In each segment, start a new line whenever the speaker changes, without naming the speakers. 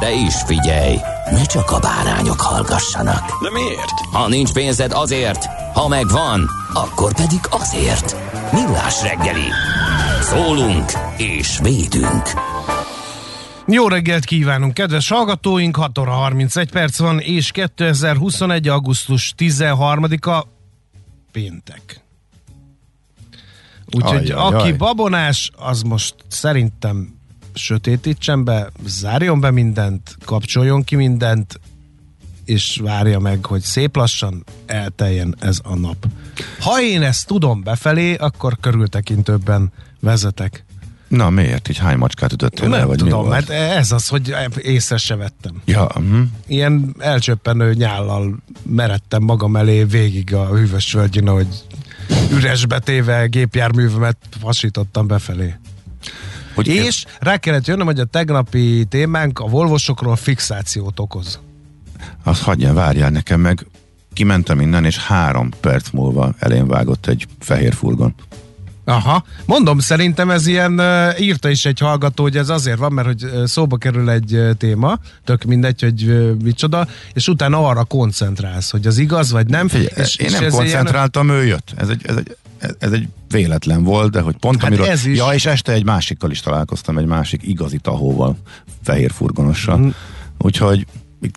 De is figyelj, ne csak a bárányok hallgassanak.
De miért?
Ha nincs pénzed azért, ha megvan, akkor pedig azért. Millás reggeli. Szólunk és védünk.
Jó reggelt kívánunk, kedves hallgatóink! 6 óra 31 perc van, és 2021. augusztus 13-a péntek. Úgyhogy aki
jaj.
babonás, az most szerintem sötétítsen be, zárjon be mindent, kapcsoljon ki mindent, és várja meg, hogy szép lassan elteljen ez a nap. Ha én ezt tudom befelé, akkor körültekintőbben vezetek.
Na miért? Így hány macskát ütöttél el,
Nem
vagy
tudom,
mi volt?
mert ez az, hogy észre se vettem.
Ja, hm.
Ilyen elcsöppenő nyállal meredtem magam elé végig a hűvös völgyön, hogy üresbe téve gépjárművemet fasítottam befelé.
Hogy
És rá kellett jönnöm, hogy a tegnapi témánk a volvosokról fixációt okoz.
Azt hagyjál, várjál nekem meg. Kimentem innen, és három perc múlva elén vágott egy fehér furgon.
Aha, mondom, szerintem ez ilyen, írta is egy hallgató, hogy ez azért van, mert hogy szóba kerül egy téma, tök mindegy, hogy micsoda, és utána arra koncentrálsz, hogy az igaz, vagy nem.
Figyelj,
és,
én
és
nem
ez
koncentráltam, ő jött. Ez egy, ez egy, ez egy véletlen volt, de hogy pont
Hát
amiről...
ez is.
Ja, és este egy másikkal is találkoztam, egy másik igazi tahóval, fehér furgonossal.
Mhm.
Úgyhogy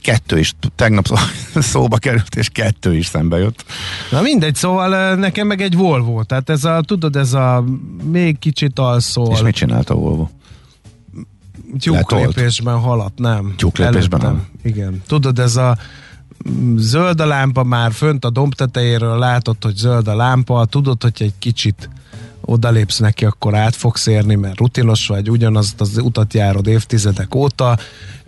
kettő is, tegnap szó, szóba került, és kettő is szembe jött.
Na mindegy, szóval nekem meg egy Volvo, tehát ez a, tudod, ez a még kicsit alszól,
És mit csinált a Volvo?
tyúklépésben haladt, nem.
Tyúklépésben nem?
Igen. Tudod, ez a mm, zöld a lámpa már fönt a domb tetejéről látod, hogy zöld a lámpa, tudod, hogy egy kicsit odalépsz neki, akkor át fogsz érni, mert rutinos vagy, ugyanazt az utat járod évtizedek óta,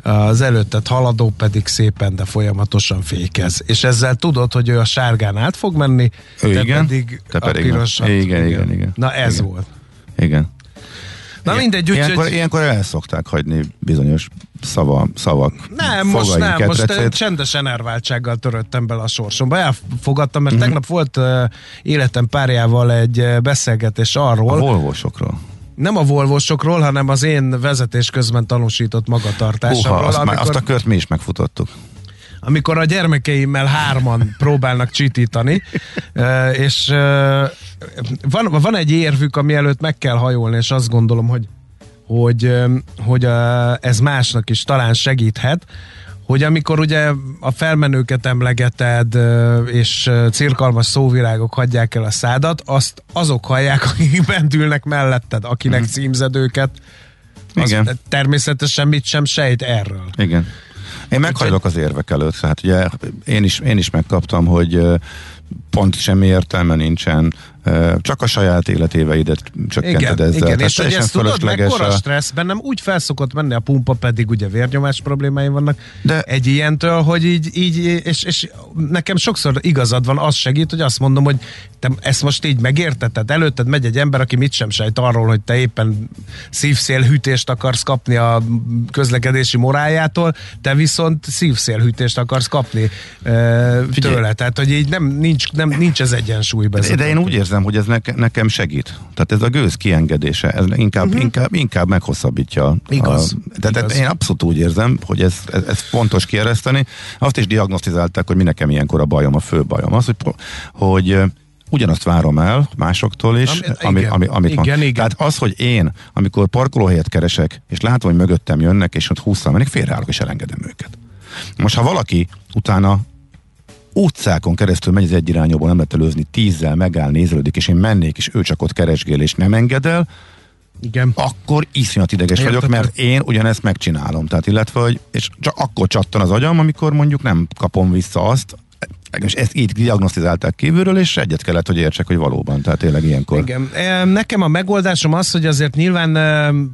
az előtted haladó pedig szépen, de folyamatosan fékez. És ezzel tudod, hogy ő a sárgán át fog menni,
Ő
te
igen,
pedig
te
a
pedig nem.
pirosat.
Igen, igen, igen.
Na ez
Igen.
volt.
Igen.
Na
Ilyen-
mindegy,
ilyenkor,
úgyhogy...
ilyenkor el szokták hagyni bizonyos szava, szavak.
Nem, most nem, most
ketrecét.
eh, csendes enerváltsággal töröttem bele a sorsomba. Elfogadtam, mert tegnap volt uh, életem párjával egy beszélgetés
A
arról,
Volvosokról.
nem a volvosokról, hanem az én vezetés közben tanúsított
Húha,
magatartásomról,
azt, már,
amikor,
azt a kört mi is megfutottuk.
Amikor a gyermekeimmel hárman próbálnak csitítani, és van, van egy érvük, ami előtt meg kell hajolni, és azt gondolom, hogy hogy, hogy ez másnak is talán segíthet, hogy amikor ugye a felmenőket emlegeted, és cirkalmas szóvirágok hagyják el a szádat, azt azok hallják, akik bent ülnek melletted, akinek mm. címzed őket. Az
Igen.
természetesen mit sem sejt erről.
Igen. Én meghajlok az érvek előtt, tehát ugye én is, én is megkaptam, hogy pont semmi értelme nincsen, csak a saját életéveidet csökkented
Igen,
ezzel.
igen. És hogy ezt tudod, mekkora
a-
stressz bennem úgy felszokott menni a pumpa, pedig ugye vérnyomás problémáim vannak,
De-
egy ilyentől, hogy így, így és, és nekem sokszor igazad van, az segít, hogy azt mondom, hogy te ezt most így megérteted, előtted megy egy ember, aki mit sem sejt arról, hogy te éppen szívszélhűtést akarsz kapni a közlekedési morájától, te viszont szívszélhűtést akarsz kapni e, tőle. Tehát, hogy így nem, nincs, nem, nincs ez egyensúlyban. a
De én úgy érzem, hogy ez neke, nekem segít. Tehát ez a gőz kiengedése, ez inkább, uh-huh. inkább, inkább meghosszabbítja.
Igaz,
A, tehát
igaz.
én abszolút úgy érzem, hogy ez, ez, ez fontos kiereszteni. Azt is diagnosztizálták, hogy mi nekem ilyenkor a bajom, a fő bajom. Az, hogy, hogy ugyanazt várom el másoktól is,
ami, igen.
ami, amit
Igen,
mond.
igen.
Tehát az, hogy én, amikor parkolóhelyet keresek, és látom, hogy mögöttem jönnek, és ott húszal mennek, félreállok, és elengedem őket. Most, ha valaki utána utcákon keresztül megy az egy irányóból, nem lehet előzni, tízzel megáll, nézelődik, és én mennék, és ő csak ott keresgél, és nem enged el,
Igen.
akkor iszonyat ideges
Értettem.
vagyok, mert én ugyanezt megcsinálom. Tehát illetve, hogy, és csak akkor csattan az agyam, amikor mondjuk nem kapom vissza azt, és ezt így diagnosztizálták kívülről, és egyet kellett, hogy értsek, hogy valóban, tehát tényleg ilyenkor.
Igen. Nekem a megoldásom az, hogy azért nyilván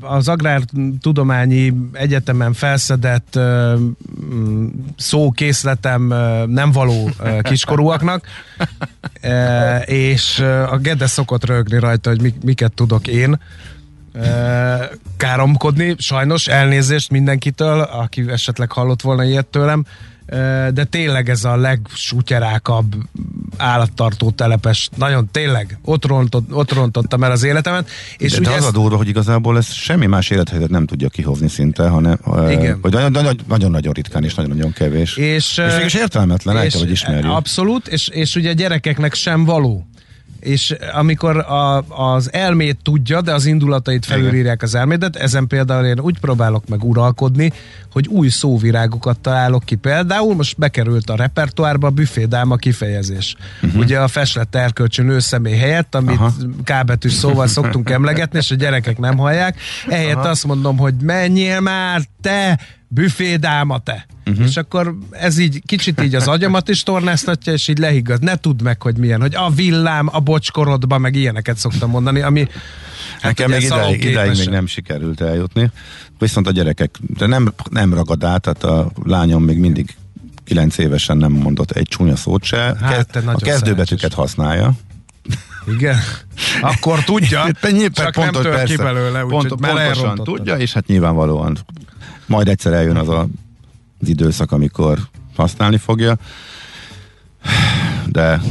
az Agrártudományi Egyetemen felszedett szókészletem nem való kiskorúaknak, E, és e, a Gede szokott rögni rajta, hogy mi- miket tudok én e, káromkodni. Sajnos elnézést mindenkitől, aki esetleg hallott volna ilyet tőlem, de tényleg ez a legsútyerákabb állattartó telepes, nagyon tényleg, ott, rontott, ott rontottam el az életemet. És
És de,
ugye
de az
ezt,
a durva, hogy igazából ez semmi más élethelyzet nem tudja kihozni szinte, hanem
Igen.
vagy nagyon- nagyon- nagyon-nagyon ritkán és nagyon-nagyon kevés.
és,
és mégis értelmetlen, el kell, hogy ismerjük.
Abszolút, és, és ugye gyerekeknek sem való. És amikor a, az elmét tudja, de az indulatait felülírják az elmédet, ezen például én úgy próbálok meg uralkodni, hogy új szóvirágokat találok ki. Például most bekerült a repertoárba a büfédáma kifejezés. Uh-huh. Ugye a feslett erkölcsű nőszemély helyett, amit
Aha.
K betűs szóval szoktunk emlegetni, és a gyerekek nem hallják. Ehelyett
Aha.
azt mondom, hogy menjél már te, büfédáma te. Uh-huh. És akkor ez így kicsit így az agyamat is tornáztatja, és így lehiggaz. Ne tudd meg, hogy milyen, hogy a villám a bocskorodba, meg ilyeneket szoktam mondani, ami hát
Nekem még idáig, idáig még nem sikerült eljutni. Viszont a gyerekek, de nem, nem ragad át, tehát a lányom még mindig 9 évesen nem mondott egy csúnya szót se.
Hát, te
a kezdőbetűket használja.
Igen. Akkor tudja,
Nyilván,
csak nem tör ki belőle,
pont, pontosan tudja, és hát nyilvánvalóan majd egyszer eljön az a, az időszak, amikor használni fogja. De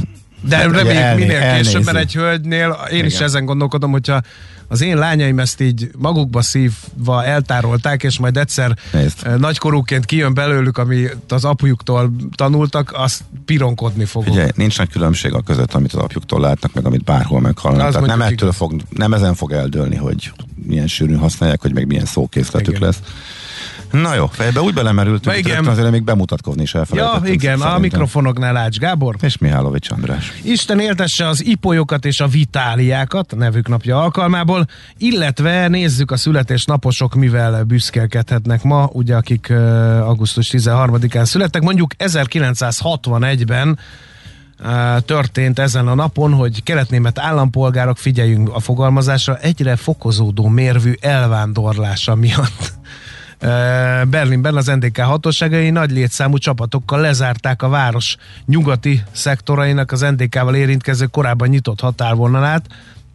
De
Hát,
reméljük
elné-
minél később, mert egy hölgynél én is
Igen.
ezen gondolkodom, hogyha az én lányaim ezt így magukba szívva eltárolták, és majd egyszer
Nézd.
eh, nagykorúként kijön belőlük, amit az apujuktól tanultak, azt pironkodni fogok.
Ugye nincs nagy különbség a között, amit az apjuktól látnak, meg amit bárhol meghallanak. Tehát nem, ettől fog, nem ezen fog eldőlni, hogy milyen sűrűn használják, hogy meg milyen szókészletük
Igen.
lesz. Na jó, fejbe úgy belemerültünk, hogy
igen.
azért még bemutatkozni is
Ja,
elfelejtettünk.
igen, a
szerintem.
mikrofonoknál Ács Gábor.
És Mihálovics András.
Isten éltesse az ipolyokat és a vitáliákat a nevük napja alkalmából, illetve nézzük a születésnaposok, mivel büszkélkedhetnek ma, ugye akik uh, augusztus 13-án születtek. Mondjuk 1961-ben uh, történt ezen a napon, hogy keletnémet állampolgárok, figyeljünk a fogalmazásra, egyre fokozódó mérvű elvándorlása miatt Berlinben az NDK hatóságai nagy létszámú csapatokkal lezárták a város nyugati szektorainak az NDK-val érintkező korábban nyitott határvonalát.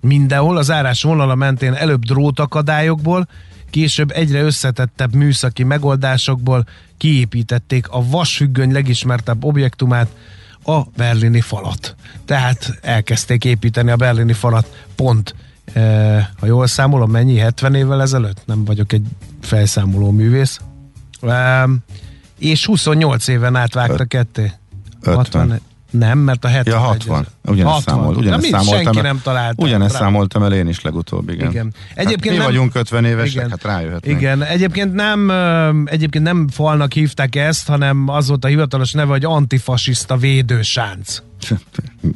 Mindenhol az árás vonala mentén előbb drótakadályokból, később egyre összetettebb műszaki megoldásokból kiépítették a vasfüggöny legismertebb objektumát, a berlini falat. Tehát elkezdték építeni a berlini falat pont ha jól számolom, mennyi? 70 évvel ezelőtt? Nem vagyok egy felszámoló művész. És 28 éven át vágta ketté.
50.
Nem, mert a 70.
Ja, 60. Ugyanezt számol,
Na,
ugyanezt
mind,
számoltam.
senki nem találta.
Ugyanezt
Bravo.
számoltam el én is legutóbb, igen.
Igen.
Egyébként
Egyébként
hát mi
nem-
vagyunk 50 évesek,
Igen.
hát rájöhetnek.
Igen, egyébként nem, egyébként nem falnak hívták ezt, hanem az volt a hivatalos neve, hogy antifasiszta védősánc.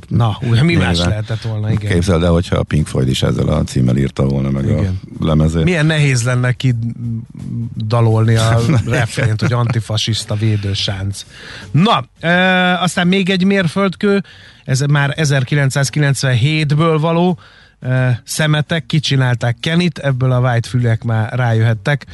Na, ugye mi más lehetett volna, igen.
Képzeld el, hogyha a Pink Floyd is ezzel a címmel írta volna meg
Igen.
a lemezét.
Milyen nehéz lenne ki dalolni a refrént, hogy antifasiszta védősánc. Na, e, aztán még egy mérföldkő, ez már 1997-ből való, e, szemetek, kicsinálták Kenit, ebből a white fülek már rájöhettek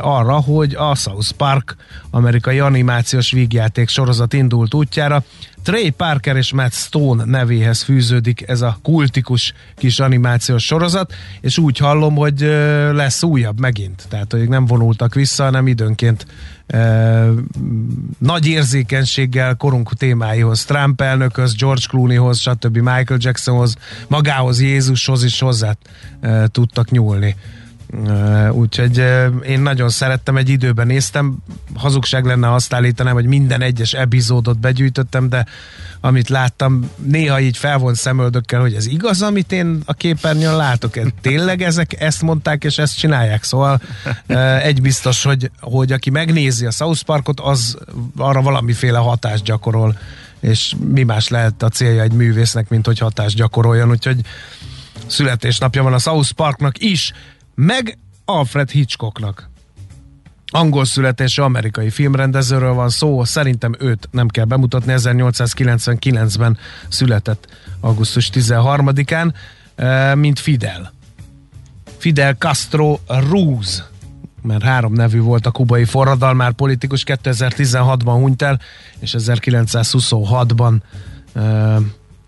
arra, hogy a South Park amerikai animációs vígjáték sorozat indult útjára. Trey Parker és Matt Stone nevéhez fűződik ez a kultikus kis animációs sorozat, és úgy hallom, hogy ö, lesz újabb megint. Tehát, hogy nem vonultak vissza, hanem időnként ö, nagy érzékenységgel korunk témáihoz, Trump elnökhöz, George Clooneyhoz, stb. Michael Jacksonhoz, magához, Jézushoz is hozzá ö, tudtak nyúlni. Úgyhogy én nagyon szerettem, egy időben néztem. Hazugság lenne azt állítanám, hogy minden egyes epizódot begyűjtöttem, de amit láttam, néha így felvont szemöldökkel, hogy ez igaz, amit én a képernyőn látok. Tényleg ezek ezt mondták, és ezt csinálják. Szóval egy biztos, hogy, hogy aki megnézi a South Parkot, az arra valamiféle hatást gyakorol és mi más lehet a célja egy művésznek, mint hogy hatást gyakoroljon, úgyhogy születésnapja van a South Parknak is, meg Alfred Hitchcocknak. Angol születésű amerikai filmrendezőről van szó, szerintem őt nem kell bemutatni, 1899-ben született augusztus 13-án, eh, mint Fidel. Fidel Castro Ruz, mert három nevű volt a kubai forradalmár politikus, 2016-ban hunyt el, és 1926-ban eh,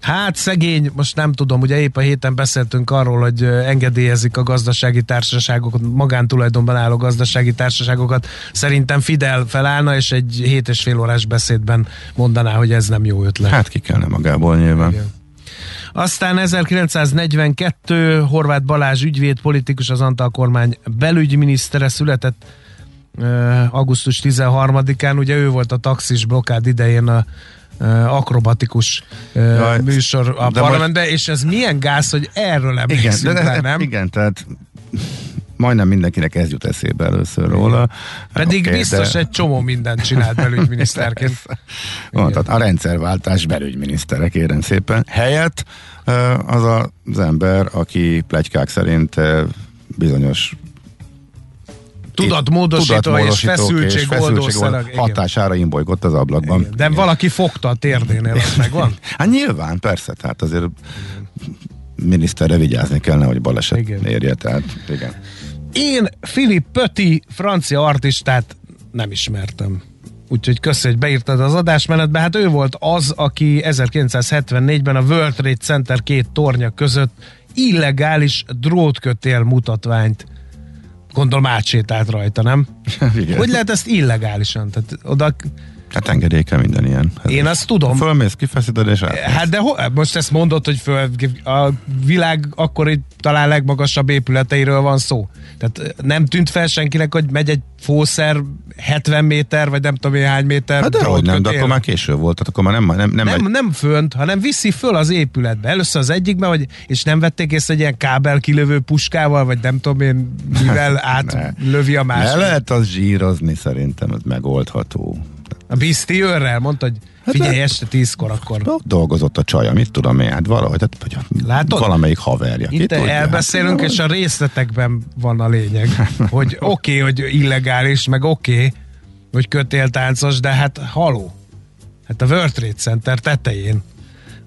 Hát szegény, most nem tudom, ugye épp a héten beszéltünk arról, hogy engedélyezik a gazdasági társaságokat, magántulajdonban álló gazdasági társaságokat. Szerintem Fidel felállna, és egy hét és fél órás beszédben mondaná, hogy ez nem jó ötlet.
Hát ki kellene magából nyilván.
Igen. Aztán 1942 Horváth Balázs ügyvéd, politikus, az Antal kormány belügyminisztere született augusztus 13-án. Ugye ő volt a taxis blokkád idején a akrobatikus
Jaj,
műsor a
de
parlamentben, és ez milyen gáz, hogy erről
Igen,
emlékszünk
de,
rá,
de,
nem?
igen, tehát majdnem mindenkinek ez jut eszébe először róla.
Pedig
Oké,
okay, biztos
de-
egy csomó mindent csinált belügyminiszterként.
Van, tehát a rendszerváltás belügyminisztere, kérem szépen. Helyett az az ember, aki plegykák szerint bizonyos
Tudatmódosító és
tudatmódosítók
feszültségoldó
feszültség
igen.
hatására imbolygott az ablakban.
Igen. De valaki fogta a térdénél, az megvan?
Hát nyilván, persze, tehát azért miniszterre vigyázni kellene, hogy baleset
Igen.
igen. érje, tehát igen.
Én Philip Pöti, francia artistát nem ismertem. Úgyhogy köszi, hogy beírtad az adásmenetbe. Hát ő volt az, aki 1974-ben a World Trade Center két tornya között illegális drótkötél mutatványt gondolom átsétált rajta, nem?
igen.
Hogy lehet ezt illegálisan? Tehát oda,
Hát engedély kell minden ilyen.
én azt tudom.
Fölmész, kifeszíted és át.
Hát de ho, most ezt mondod, hogy föl, a világ akkori talán legmagasabb épületeiről van szó. Tehát nem tűnt fel senkinek, hogy megy egy fószer 70 méter, vagy nem tudom én hány méter.
Hát de hogy nem, de akkor már késő volt, tehát akkor már nem, nem, nem,
nem,
megy-
nem fönt, hanem viszi föl az épületbe. Először az egyikbe, vagy, és nem vették észre egy ilyen kábel kilövő puskával, vagy nem tudom én, mivel átlövi a másik.
lehet az zsírozni, szerintem ez megoldható.
A Biszti őrrel mondta, hogy
Hát
figyelj, este tízkor akkor.
Ott dolgozott a csaja, mit tudom én, hát valahogy, hát, vagy
Látod?
valamelyik haverja.
Itt
tudja,
elbeszélünk,
hát,
és a részletekben van a lényeg. Hogy oké, okay, hogy illegális, meg oké, okay, hogy kötéltáncos, de hát haló. Hát a World Trade Center tetején.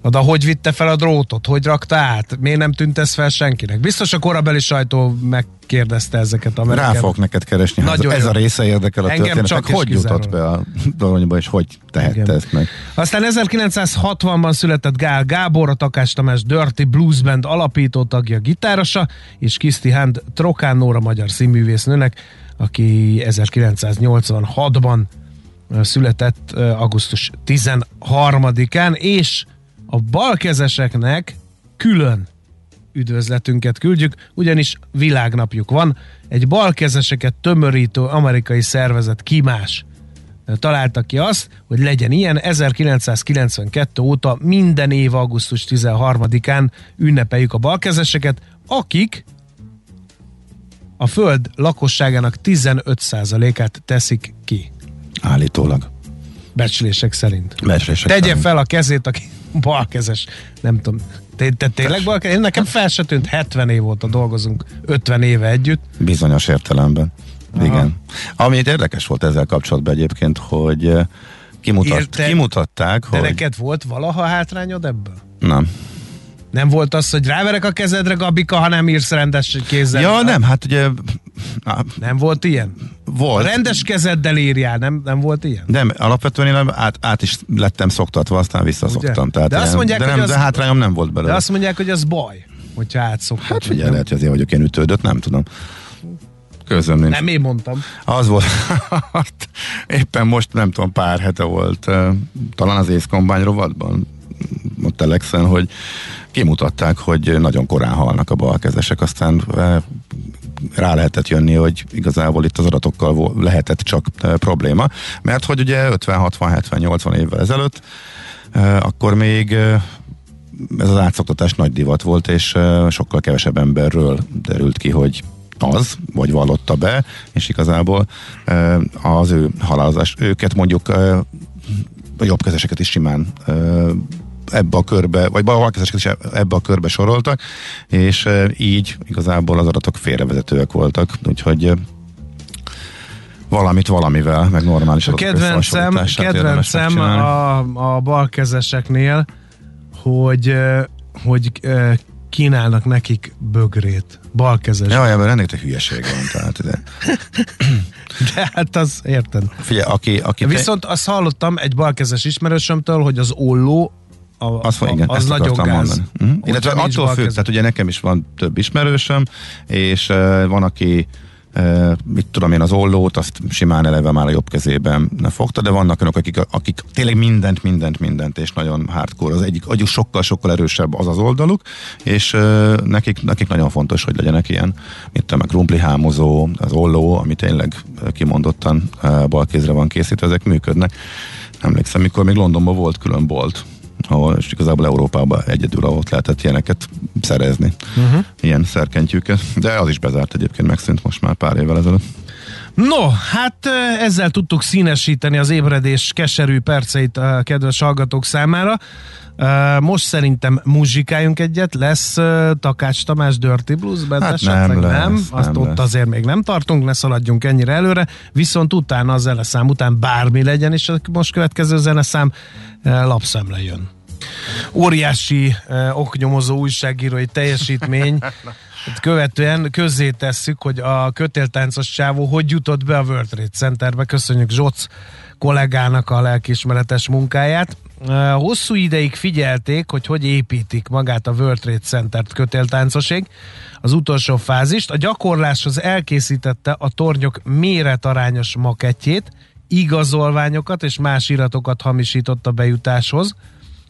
Oda hogy vitte fel a drótot? Hogy rakta át? Miért nem tűnt ez fel senkinek? Biztos a korabeli sajtó megkérdezte ezeket a
Rá fogok neked keresni,
Nagyon
ez
jó.
a része érdekel a
Engem
történetnek,
csak
hogy jutott be a dolonyba, és hogy tehette
Igen.
ezt meg.
Aztán 1960-ban született Gál Gábor, a Takás Tamás Dirty Blues Band alapító tagja, gitárosa, és Kiszti Hand Trokán Nóra magyar színművésznőnek, aki 1986-ban ö, született augusztus 13-án, és a balkezeseknek külön üdvözletünket küldjük, ugyanis világnapjuk van. Egy balkezeseket tömörítő amerikai szervezet Kimás találta ki azt, hogy legyen ilyen. 1992 óta minden év augusztus 13-án ünnepeljük a balkezeseket, akik a föld lakosságának 15%-át teszik ki.
Állítólag.
Becslések szerint.
Becslések
Tegye
szerint.
fel a kezét, aki balkezes. Nem tudom. Te, te tényleg balkezes? Nekem fel se tűnt, 70 év óta dolgozunk, 50 éve együtt.
Bizonyos értelemben.
Aha.
Igen. Ami érdekes volt ezzel kapcsolatban egyébként, hogy eh, kimutat,
Érte-
kimutatták,
De
hogy...
neked volt valaha hátrányod ebből?
Nem.
Nem volt az, hogy ráverek a kezedre, Gabika, ha nem írsz rendes kézzel?
Ja, nem, hát ugye á,
Nem volt ilyen?
volt.
Rendes kezeddel írjál, nem, nem volt ilyen?
Nem, alapvetően én át, át is lettem szoktatva, aztán visszaszoktam.
Ugye?
Tehát
De azt mondják,
de,
hogy
nem,
az-
de hátrányom nem volt belőle.
De azt mondják, hogy az baj, hogyha átszoktak.
Hát figyelj, lehet, hogy azért vagyok én ütődött, nem tudom. Közöm nincs.
Nem én mondtam.
Az volt, éppen most nem tudom, pár hete volt, talán az Combine rovatban, Telexen, hogy kimutatták, hogy nagyon korán halnak a balkezesek, aztán eh, rá lehetett jönni, hogy igazából itt az adatokkal lehetett csak e, probléma, mert hogy ugye 50, 60, 70, 80 évvel ezelőtt e, akkor még e, ez az átszoktatás nagy divat volt, és e, sokkal kevesebb emberről derült ki, hogy az, vagy vallotta be, és igazából e, az ő halálozás, őket mondjuk e, a jobbkezeseket is simán e, ebbe a körbe, vagy balkezeseket is ebbe a körbe soroltak, és e, így igazából az adatok félrevezetőek voltak, úgyhogy e, valamit valamivel, meg normális
A kedvencem, kedvencem a, a balkezeseknél, hogy, ö, hogy kínálnak nekik bögrét. Balkezes.
Ja, ebben rengeteg hülyeség van. Tehát, de,
De hát az, érted.
figyelj, aki, aki
Viszont azt hallottam egy balkezes ismerősömtől, hogy az olló a,
Azt van,
a-
igen,
az nagyon gáz.
mondani. Uh-huh.
Hogyha
Illetve attól függ, tehát ugye nekem is van több ismerősöm, és uh, van, aki uh, mit tudom én, az ollót, azt simán eleve már a jobb kezében fogta, de vannak önök, akik, akik tényleg mindent, mindent, mindent, és nagyon hardcore. Az egyik, agyuk sokkal-sokkal erősebb az az oldaluk, és uh, nekik, nekik nagyon fontos, hogy legyenek ilyen, mit tudom, a krumpli hámozó, az olló, ami tényleg kimondottan uh, balkézre van készítve, ezek működnek. Emlékszem, mikor még Londonban volt külön bolt, ahol és igazából Európában egyedül ahol lehetett ilyeneket szerezni, uh-huh. ilyen szerkentyűket, de az is bezárt egyébként, megszűnt most már pár évvel ezelőtt.
No, hát ezzel tudtuk színesíteni az ébredés keserű perceit a kedves hallgatók számára. Most szerintem muzsikáljunk egyet, lesz Takács Tamás Dirty Blues
Hát
esetleg?
nem lesz,
nem? Azt
nem
ott
lesz.
azért még nem tartunk, ne szaladjunk ennyire előre, viszont utána a zeneszám után bármi legyen, és a most következő zeneszám lapszemle jön. Óriási oknyomozó újságírói teljesítmény, követően közzé tesszük, hogy a kötéltáncos csávó hogy jutott be a World Trade Centerbe. Köszönjük Zsoc kollégának a lelkismeretes munkáját. Hosszú ideig figyelték, hogy hogy építik magát a World Trade Center-t kötéltáncoség. Az utolsó fázist. A gyakorláshoz elkészítette a tornyok méretarányos makettjét, igazolványokat és más iratokat hamisított a bejutáshoz.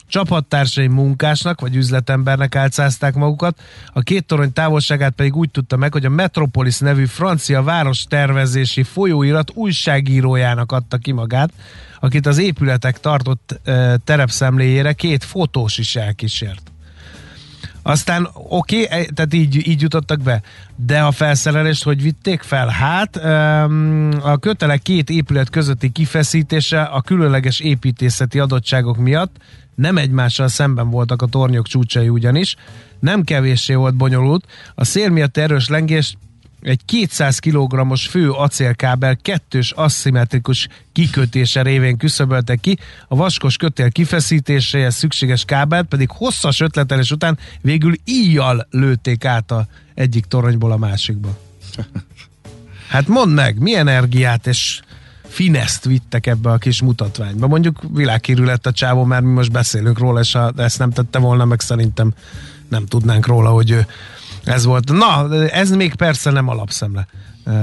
Csapattársai munkásnak vagy üzletembernek álcázták magukat, a két torony távolságát pedig úgy tudta meg, hogy a Metropolis nevű francia város tervezési folyóirat újságírójának adta ki magát, akit az épületek tartott e, terepszemléjére két fotós is elkísért. Aztán oké, okay, tehát így, így jutottak be. De a felszerelést hogy vitték fel? Hát a kötelek két épület közötti kifeszítése a különleges építészeti adottságok miatt nem egymással szemben voltak a tornyok csúcsai ugyanis, nem kevéssé volt bonyolult, a szél miatt erős lengés egy 200 kg-os fő acélkábel kettős aszimmetrikus kikötése révén küszöbölte ki, a vaskos kötél kifeszítéséhez szükséges kábelt pedig hosszas ötletelés után végül íjjal lőtték át a egyik toronyból a másikba. Hát mondd meg, mi energiát és fineszt vittek ebbe a kis mutatványba. Mondjuk világhírű lett a csávó, mert mi most beszélünk róla, és ha ezt nem tette volna, meg szerintem nem tudnánk róla, hogy ő ez volt. Na, ez még persze nem alapszemle,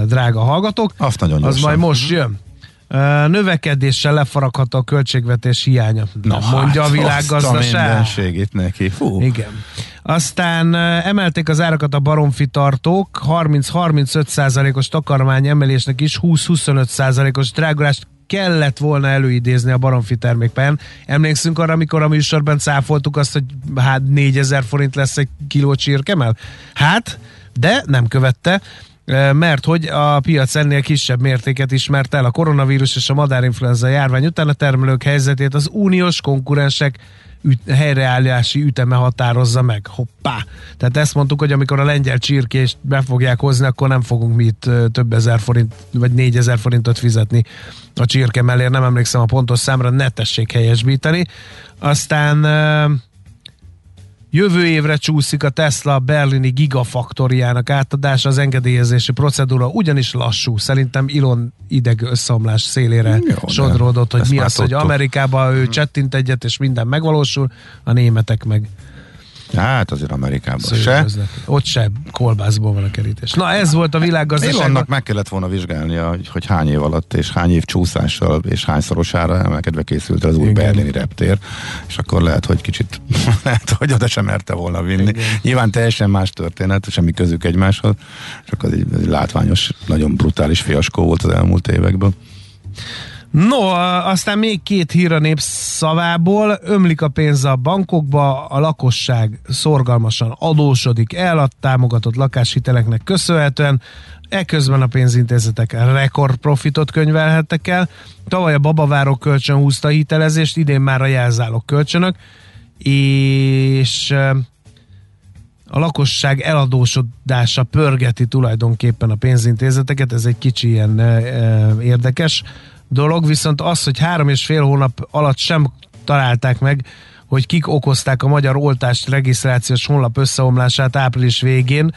drága hallgatók.
Azt nagyon
Az majd most jön. Ö, Növekedéssel lefaragható a költségvetés hiánya.
Na,
Nem mondja a
hát, azt
világgazdaság.
mindenségét neki. Fú.
Igen. Aztán emelték az árakat a baromfi tartók, 30-35 százalékos takarmány emelésnek is 20-25 százalékos drágulást kellett volna előidézni a baromfi termékpályán. Emlékszünk arra, amikor a műsorban cáfoltuk azt, hogy hát 4000 forint lesz egy kiló csirkemel? Hát, de nem követte mert hogy a piac ennél kisebb mértéket ismert el a koronavírus és a madárinfluenza járvány után a termelők helyzetét az uniós konkurensek üt, helyreállási üteme határozza meg. Hoppá! Tehát ezt mondtuk, hogy amikor a lengyel csirkést be fogják hozni, akkor nem fogunk mi itt több ezer forint, vagy négyezer forintot fizetni a csirke mellé, nem emlékszem a pontos számra, ne tessék helyesbíteni. Aztán Jövő évre csúszik a Tesla berlini gigafaktoriának átadása, az engedélyezési procedúra ugyanis lassú. Szerintem Elon ideg összeomlás szélére
Jó,
sodródott, hogy mi az, hogy. Amerikában ő csettint egyet, és minden megvalósul, a németek meg
Hát azért Amerikában
Szörnyű
se.
üzlet. Ott se kolbászból van a kerítés. Na ez volt a világgazdaságban.
Elonnak meg kellett volna vizsgálnia, hogy, hogy hány év alatt és hány év csúszással és hányszorosára emelkedve készült az új
Igen.
berlini reptér, és akkor lehet, hogy kicsit lehet, hogy oda sem merte volna vinni.
Igen.
Nyilván teljesen más történet, semmi közük egymáshoz, csak az egy, egy látványos, nagyon brutális fiaskó volt az elmúlt években.
No, aztán még két hír a népszavából. Ömlik a pénz a bankokba, a lakosság szorgalmasan adósodik el a támogatott lakáshiteleknek köszönhetően. Eközben a pénzintézetek rekordprofitot könyvelhettek el. Tavaly a babavárok kölcsön húzta a hitelezést, idén már a jelzálog kölcsönök, és a lakosság eladósodása pörgeti tulajdonképpen a pénzintézeteket, ez egy kicsi ilyen érdekes dolog, viszont az, hogy három és fél hónap alatt sem találták meg, hogy kik okozták a magyar oltást regisztrációs honlap összeomlását április végén,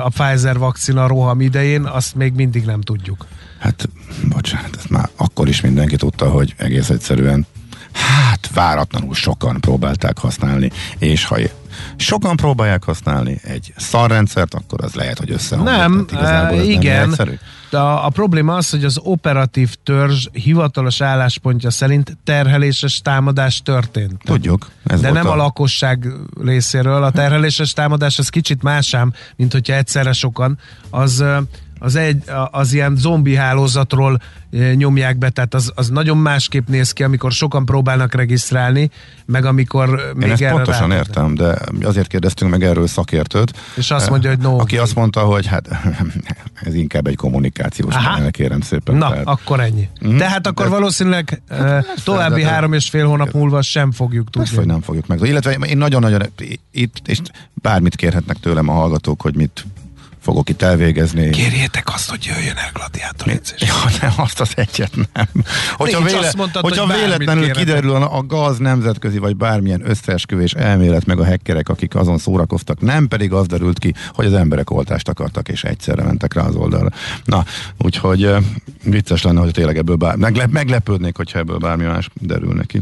a Pfizer vakcina roham idején, azt még mindig nem tudjuk.
Hát, bocsánat, ezt már akkor is mindenki tudta, hogy egész egyszerűen hát váratlanul sokan próbálták használni, és ha sokan próbálják használni egy szarrendszert, akkor az lehet, hogy összeomlik.
Nem,
igazából ez
igen.
Nem.
De a, a probléma az, hogy az operatív törzs hivatalos álláspontja szerint terheléses támadás történt.
Tudjuk. Ez
De nem a lakosság részéről. A terheléses támadás az kicsit másám, mint hogyha egyszerre sokan. Az, ö, az, egy, az ilyen zombi hálózatról ö, nyomják be, tehát az, az nagyon másképp néz ki, amikor sokan próbálnak regisztrálni, meg amikor ö, még
Én ezt pontosan
rá-
értem, de azért kérdeztünk meg erről szakértőt.
És azt mondja, hogy no.
Aki azt mondta, hogy hát ez inkább egy kommunikációs panel, kérem szépen.
Na,
Tehát-
akkor ennyi.
Mhm.
Tehát akkor
De-
valószínűleg ö, további
de-
három és fél hónap múlva sem fogjuk
Persze, hogy
tudni.
nem fogjuk meg. Illetve én nagyon-nagyon itt, és bármit kérhetnek tőlem a hallgatók, hogy mit fogok itt elvégezni.
Kérjétek azt, hogy jöjjön el gladiátor edzés.
Ja, nem, azt az egyet nem. Hogyha,
Nincs,
véle,
mondtad,
hogyha
hogy
véletlenül kiderül a, a gaz nemzetközi vagy bármilyen összeesküvés elmélet meg a hekkerek, akik azon szórakoztak, nem pedig az derült ki, hogy az emberek oltást akartak, és egyszerre mentek rá az oldalra. Na, úgyhogy vicces lenne, hogy tényleg ebből bár, meglep, meglepődnék, hogyha ebből bármi más derül neki.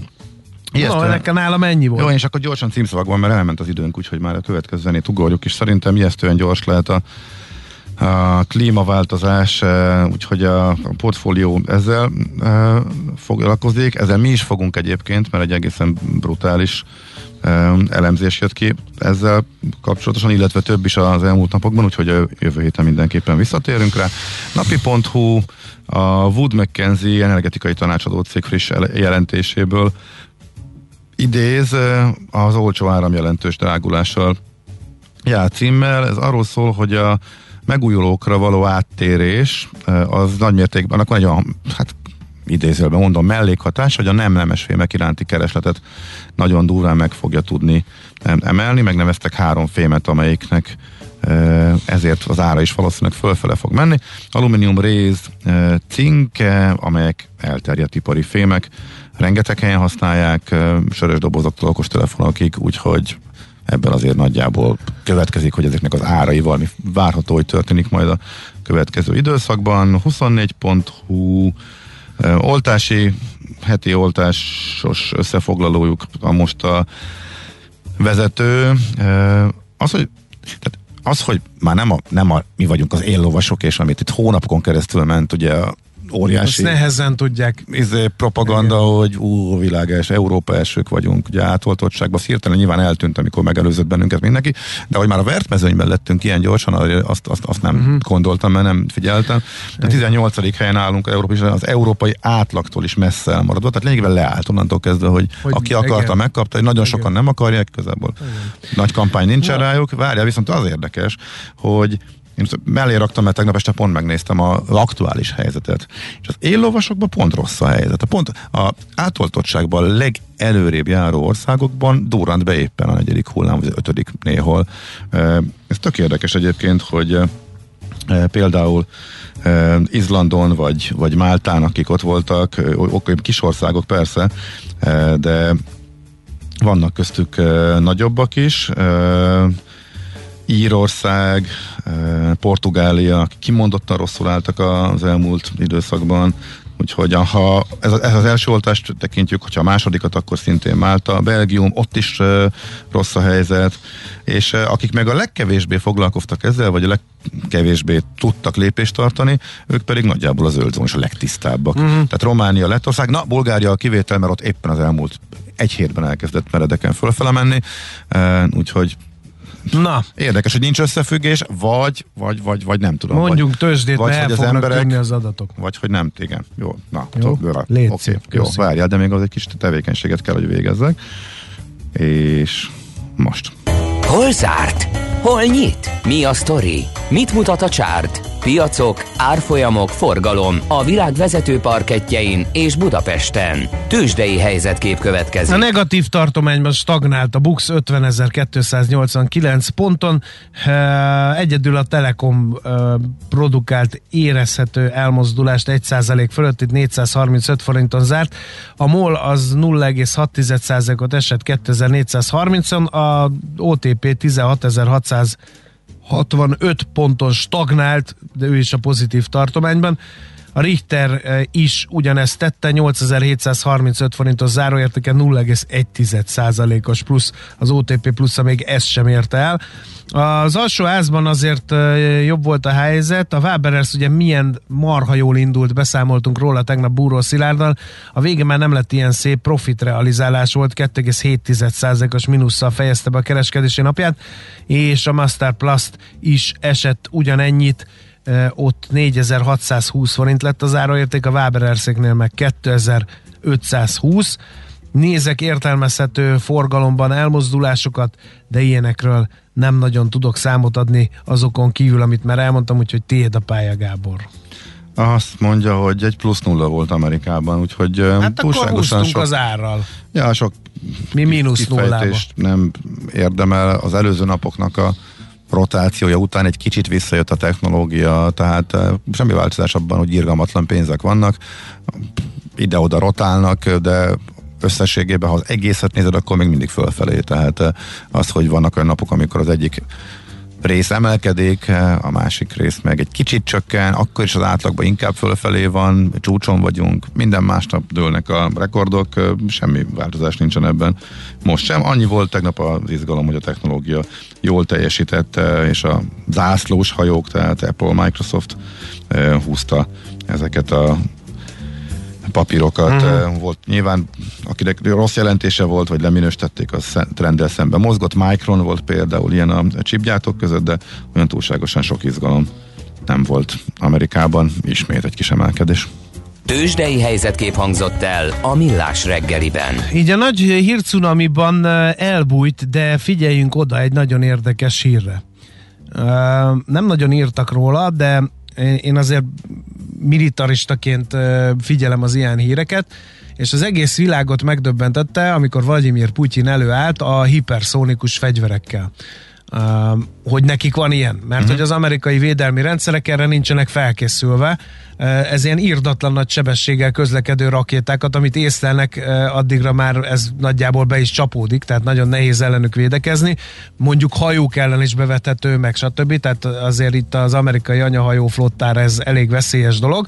Ijesztően-
nekem nálam ennyi volt.
jó, és akkor gyorsan címszavakban, mert elment az időnk, úgyhogy már a következő zenét ugorjuk, és szerintem ijesztően gyors lehet a, a klímaváltozás, eh, úgyhogy a, portfólió ezzel eh, foglalkozik, ezzel mi is fogunk egyébként, mert egy egészen brutális eh, elemzés jött ki ezzel kapcsolatosan, illetve több is az elmúlt napokban, úgyhogy a jövő héten mindenképpen visszatérünk rá. Napi.hu a Wood Mackenzie energetikai tanácsadó cég friss ele- jelentéséből idéz az olcsó áram jelentős drágulással jár címmel. Ez arról szól, hogy a megújulókra való áttérés az nagymértékben, annak van egy hát idézőben mondom, mellékhatás, hogy a nem nemes fémek iránti keresletet nagyon durván meg fogja tudni em, emelni. Megneveztek három fémet, amelyiknek ezért az ára is valószínűleg fölfele fog menni. Alumínium, réz, cink, eh, amelyek elterjedt ipari fémek, rengeteg helyen használják, sörös dobozoktól okostelefonokig, úgyhogy ebben azért nagyjából következik, hogy ezeknek az áraival mi várható, hogy történik majd a következő időszakban. 24.hu ö, oltási, heti oltásos összefoglalójuk a most a vezető. Az, hogy tehát az, hogy már nem, a, nem a, mi vagyunk az éllovasok, és amit itt hónapokon keresztül ment, ugye a
Azt
óriási
nehezen tudják.
izé, propaganda, Igen. hogy ú, világ első, Európa elsők vagyunk, ugye átoltottságban, az hirtelen nyilván eltűnt, amikor megelőzött bennünket mindenki, de hogy már a vertmezőnyben lettünk ilyen gyorsan, azt, azt, azt nem uh-huh. gondoltam, mert nem figyeltem. De 18. helyen állunk Európa, és az európai átlagtól is messze elmaradva, tehát lényegében leállt onnantól kezdve, hogy,
Hogy
aki akarta,
igen.
megkapta, hogy nagyon
Igen.
sokan nem akarják, igazából nagy kampány nincsen rájuk. Várjál, viszont az érdekes, hogy én mellé raktam, mert tegnap este pont megnéztem az aktuális helyzetet. És az éllovasokban pont rossz a helyzet. A pont a átoltottságban a legelőrébb járó országokban durrant be éppen a negyedik hullám, vagy az ötödik néhol. Ez tök érdekes egyébként, hogy például Izlandon vagy, vagy Máltán, akik ott voltak, eh, ok, kis országok persze, de vannak köztük nagyobbak is, Írország, eh, Portugália, kimondottan rosszul álltak az elmúlt időszakban, Úgyhogy ha ez, ez az első oltást tekintjük, hogyha a másodikat, akkor szintén Málta, Belgium, ott is uh, rossz a helyzet, és uh, akik meg a legkevésbé foglalkoztak ezzel, vagy a legkevésbé tudtak lépést tartani, ők pedig nagyjából az zöld a legtisztábbak. Uh-huh. Tehát Románia, Lettország, na Bulgária a kivétel, mert ott éppen az elmúlt egy hétben elkezdett meredeken fölfele menni, úgyhogy
Na.
Érdekes, hogy nincs összefüggés, vagy, vagy, vagy, vagy nem tudom.
Mondjunk
vagy,
tőzsdét,
vagy,
el
az emberek,
az adatok.
Vagy, hogy nem, igen. Jó, na,
jó, légy
okay, jó, várjál, de még az egy kis tevékenységet kell, hogy végezzek. És most.
Hol zárt? Hol nyit? Mi a sztori? Mit mutat a csárt? Piacok, árfolyamok, forgalom a világ vezető parketjein és Budapesten. Tősdei helyzetkép következik.
A negatív tartományban stagnált a Bux 50.289 ponton. Egyedül a Telekom produkált érezhető elmozdulást 1% fölött, itt 435 forinton zárt. A MOL az 0,6%-ot esett 2430-on, a OTP 16.600 65 ponton stagnált, de ő is a pozitív tartományban. A Richter eh, is ugyanezt tette, 8735 forintos záróértéke 0,1%-os plusz, az OTP plusz még ezt sem érte el. Az alsó házban azért eh, jobb volt a helyzet, a Waberers ugye milyen marha jól indult, beszámoltunk róla tegnap Búró Szilárddal, a vége már nem lett ilyen szép profit realizálás volt, 2,7%-os mínusszal fejezte be a kereskedési napját, és a Master Plus is esett ugyanennyit, ott 4620 forint lett az áraérték, a Wabererszéknél meg 2520. Nézek értelmezhető forgalomban elmozdulásokat, de ilyenekről nem nagyon tudok számot adni azokon kívül, amit már elmondtam, úgyhogy tiéd a pálya, Gábor.
Azt mondja, hogy egy plusz nulla volt Amerikában, úgyhogy
hát túlságosan sok, az árral.
Ja, sok
Mi mínusz nullába.
nem érdemel az előző napoknak a rotációja után egy kicsit visszajött a technológia, tehát eh, semmi változás abban, hogy irgalmatlan pénzek vannak, ide-oda rotálnak, de összességében, ha az egészet nézed, akkor még mindig fölfelé. Tehát eh, az, hogy vannak olyan napok, amikor az egyik rész emelkedik, a másik rész meg egy kicsit csökken, akkor is az átlagban inkább fölfelé van, csúcson vagyunk, minden másnap dőlnek a rekordok, semmi változás nincsen ebben. Most sem. Annyi volt tegnap az izgalom, hogy a technológia jól teljesítette, és a zászlós hajók, tehát Apple, Microsoft húzta ezeket a papírokat. Uh-huh. Volt nyilván, akinek rossz jelentése volt, vagy leminősítették, az trenddel szemben mozgott. Micron volt például ilyen a csipgyártók között, de olyan túlságosan sok izgalom nem volt Amerikában. Ismét egy kis emelkedés.
Tőzsdei helyzetkép hangzott el a Millás reggeliben.
Így a nagy hírcunamiban elbújt, de figyeljünk oda egy nagyon érdekes hírre. Nem nagyon írtak róla, de én azért militaristaként figyelem az ilyen híreket, és az egész világot megdöbbentette, amikor Vladimir Putyin előállt a hiperszónikus fegyverekkel. Hogy nekik van ilyen, mert uh-huh. hogy az amerikai védelmi rendszerek erre nincsenek felkészülve, ez ilyen írdatlan nagy sebességgel közlekedő rakétákat, amit észlelnek, addigra már ez nagyjából be is csapódik, tehát nagyon nehéz ellenük védekezni, mondjuk hajók ellen is bevethető, meg stb. Tehát azért itt az amerikai anyahajó flottára ez elég veszélyes dolog.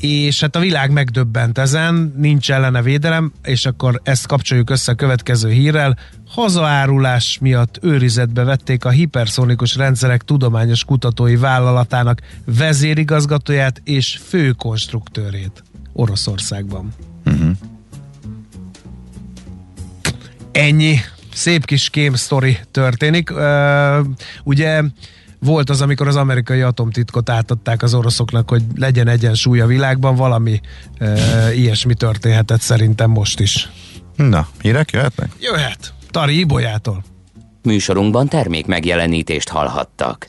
És hát a világ megdöbbent ezen, nincs ellene védelem, és akkor ezt kapcsoljuk össze a következő hírrel. Hazaárulás miatt őrizetbe vették a hiperszonikus rendszerek tudományos kutatói vállalatának vezérigazgatóját és főkonstruktőrét Oroszországban. Uh-huh. Ennyi szép kis kém sztori történik. Uh, ugye volt az, amikor az amerikai atomtitkot átadták az oroszoknak, hogy legyen egyensúly a világban, valami e, ilyesmi történhetett szerintem most is.
Na, hírek jöhetnek?
Jöhet. Tari Ibolyától.
Műsorunkban termék megjelenítést hallhattak.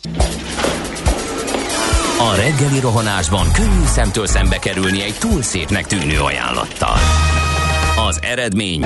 A reggeli rohanásban könnyű szemtől szembe kerülni egy túl szépnek tűnő ajánlattal. Az eredmény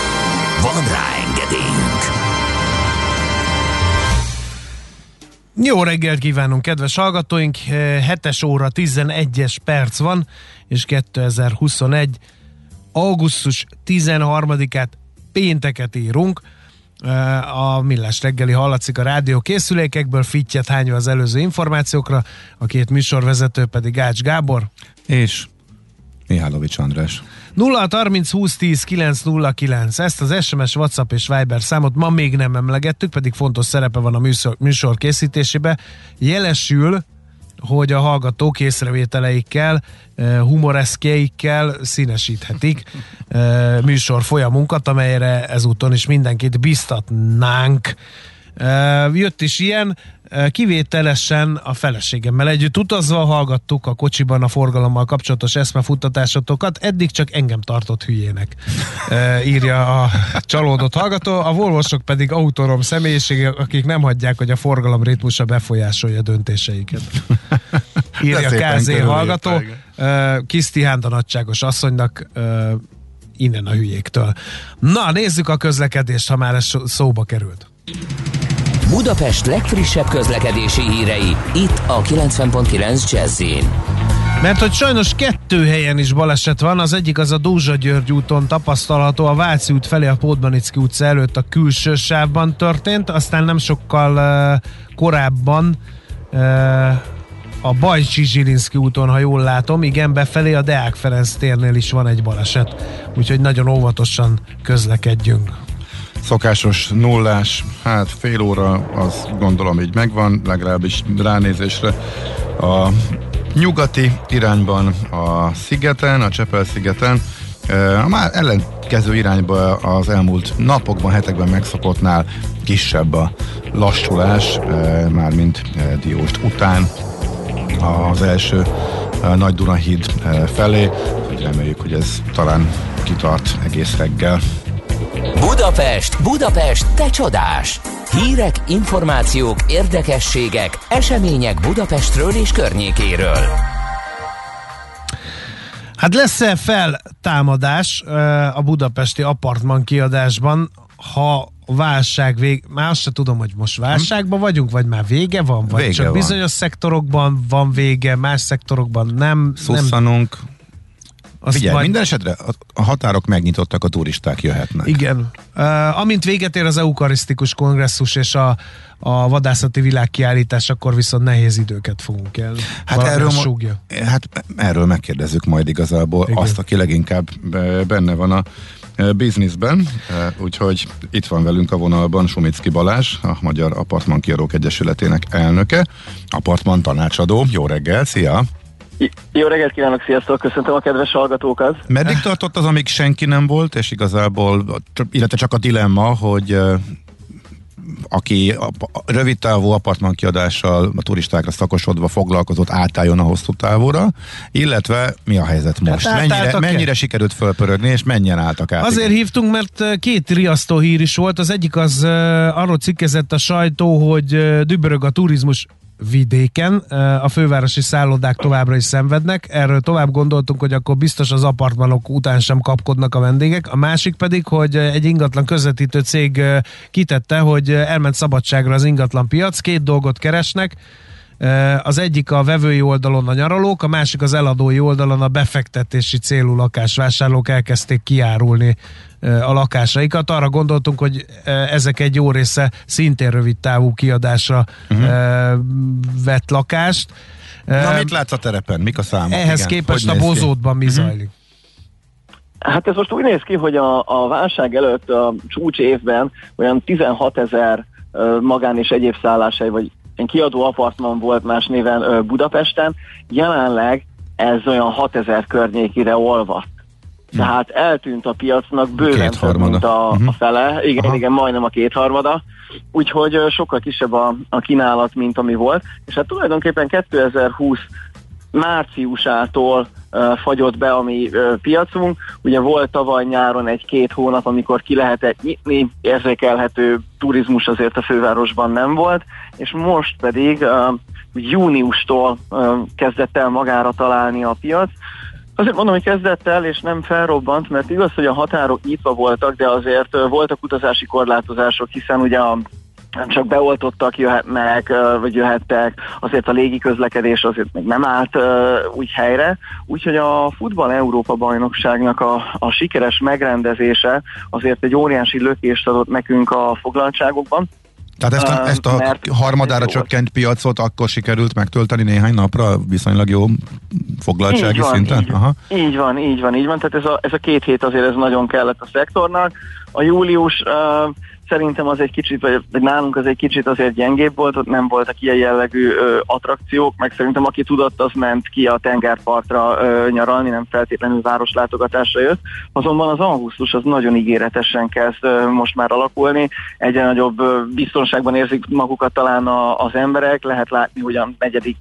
Van rá engedélyünk!
Jó reggelt kívánunk, kedves hallgatóink! 7 óra 11-es perc van, és 2021. augusztus 13-át pénteket írunk. A Millás reggeli hallatszik a rádió készülékekből, fittyet hányva az előző információkra, a két műsorvezető pedig Ács Gábor.
És Mihálovics András.
0 30 20 10 909. Ezt az SMS, WhatsApp és Viber számot ma még nem emlegettük, pedig fontos szerepe van a műsor, műsor készítésébe. Jelesül, hogy a hallgatók észrevételeikkel, eh, humoreszkjeikkel színesíthetik eh, műsor folyamunkat, amelyre ezúton is mindenkit biztatnánk. Eh, jött is ilyen, kivételesen a feleségemmel együtt utazva hallgattuk a kocsiban a forgalommal kapcsolatos eszmefuttatásatokat, eddig csak engem tartott hülyének, írja a csalódott hallgató, a volvosok pedig autórom személyiségek, akik nem hagyják, hogy a forgalom ritmusa befolyásolja döntéseiket. Írja KZ hallgató, Kisztihánta nagyságos asszonynak innen a hülyéktől. Na, nézzük a közlekedést, ha már ez szóba került.
Budapest legfrissebb közlekedési hírei, itt a 90.9 jazz
mert hogy sajnos kettő helyen is baleset van, az egyik az a Dózsa György úton tapasztalható, a Váci út felé a Pódmanicki utca előtt a külső sávban történt, aztán nem sokkal uh, korábban uh, a Bajcsi Zsilinszki úton, ha jól látom, igen, befelé a Deák Ferenc térnél is van egy baleset, úgyhogy nagyon óvatosan közlekedjünk
szokásos nullás, hát fél óra, az gondolom így megvan, legalábbis ránézésre a nyugati irányban a szigeten, a Csepel szigeten, a már ellenkező irányba az elmúlt napokban, hetekben megszokottnál kisebb a lassulás, mármint Dióst után az első Nagy Dunahíd felé, hogy reméljük, hogy ez talán kitart egész reggel.
Budapest, Budapest, te csodás! Hírek, információk, érdekességek, események Budapestről és környékéről.
Hát lesz-e feltámadás a budapesti apartman kiadásban, ha válság vég, már azt sem tudom, hogy most válságban vagyunk, vagy már vége van, vagy vége csak van. bizonyos szektorokban van vége, más szektorokban nem.
Szusszanunk, nem azt Figyelj, majd... minden esetre a határok megnyitottak, a turisták jöhetnek.
Igen. Uh, amint véget ér az eukarisztikus kongresszus és a, a vadászati világkiállítás, akkor viszont nehéz időket fogunk el.
Hát erről, súgja. hát erről megkérdezzük majd igazából Igen. azt, aki leginkább benne van a bizniszben, úgyhogy itt van velünk a vonalban Sumicki Balázs, a Magyar Apartman Kiarók Egyesületének elnöke, apartman tanácsadó. Jó reggel, szia!
Jó reggelt kívánok, sziasztok, köszöntöm a kedves hallgatókat.
Meddig tartott az, amíg senki nem volt, és igazából, illetve csak a dilemma, hogy aki a rövid távú apartman kiadással a turistákra szakosodva foglalkozott, átálljon a hosszú távúra, illetve mi a helyzet most? Hát mennyire, mennyire sikerült fölpörögni, és mennyien álltak át?
Azért hívtunk, mert két riasztó hír is volt. Az egyik az arról cikkezett a sajtó, hogy dübörög a turizmus vidéken. A fővárosi szállodák továbbra is szenvednek. Erről tovább gondoltunk, hogy akkor biztos az apartmanok után sem kapkodnak a vendégek. A másik pedig, hogy egy ingatlan közvetítő cég kitette, hogy elment szabadságra az ingatlan piac. Két dolgot keresnek. Az egyik a vevői oldalon a nyaralók, a másik az eladói oldalon a befektetési célú lakásvásárlók elkezdték kiárulni a lakásaikat. Arra gondoltunk, hogy ezek egy jó része szintén rövid távú kiadásra uh-huh. vett lakást.
Na, mit látsz a terepen? Mik a számok?
Ehhez Igen. képest hogy a bozótban mi uh-huh. zajlik?
Hát ez most úgy néz ki, hogy a, a válság előtt a csúcs évben olyan 16 ezer magán és egyéb szállásai, vagy egy kiadó apartman volt más néven Budapesten, jelenleg ez olyan 6 ezer környékére olvadt. Tehát eltűnt a piacnak bőven több, mint a, uh-huh. a fele. Igen, Aha. igen, majdnem a kétharmada. Úgyhogy sokkal kisebb a, a kínálat, mint ami volt. És hát tulajdonképpen 2020 márciusától uh, fagyott be a mi uh, piacunk. Ugye volt tavaly nyáron egy-két hónap, amikor ki lehetett nyitni, érzékelhető turizmus azért a fővárosban nem volt, és most pedig uh, júniustól ö, kezdett el magára találni a piac. Azért mondom, hogy kezdett el, és nem felrobbant, mert igaz, hogy a határok nyitva voltak, de azért voltak utazási korlátozások, hiszen ugye a nem csak beoltottak jöhetnek, vagy jöhettek, azért a légi közlekedés azért még nem állt úgy helyre, úgyhogy a futball Európa bajnokságnak a, a sikeres megrendezése azért egy óriási lökést adott nekünk a foglaltságokban.
Tehát ezt a,
Ö,
ezt a harmadára
jó
csökkent piacot akkor sikerült megtölteni néhány napra viszonylag jó foglaltsági
Így van,
szinten?
Így,
Aha.
így van, így van, így van. Tehát ez a, ez a két hét azért ez nagyon kellett a szektornak. A július uh, szerintem az egy kicsit, vagy, nálunk az egy kicsit azért gyengébb volt, ott nem voltak ilyen jellegű ö, attrakciók, meg szerintem aki tudott, az ment ki a tengerpartra ö, nyaralni, nem feltétlenül városlátogatásra jött. Azonban az augusztus az nagyon ígéretesen kezd ö, most már alakulni, egyre nagyobb ö, biztonságban érzik magukat talán a, az emberek, lehet látni, hogy a negyedik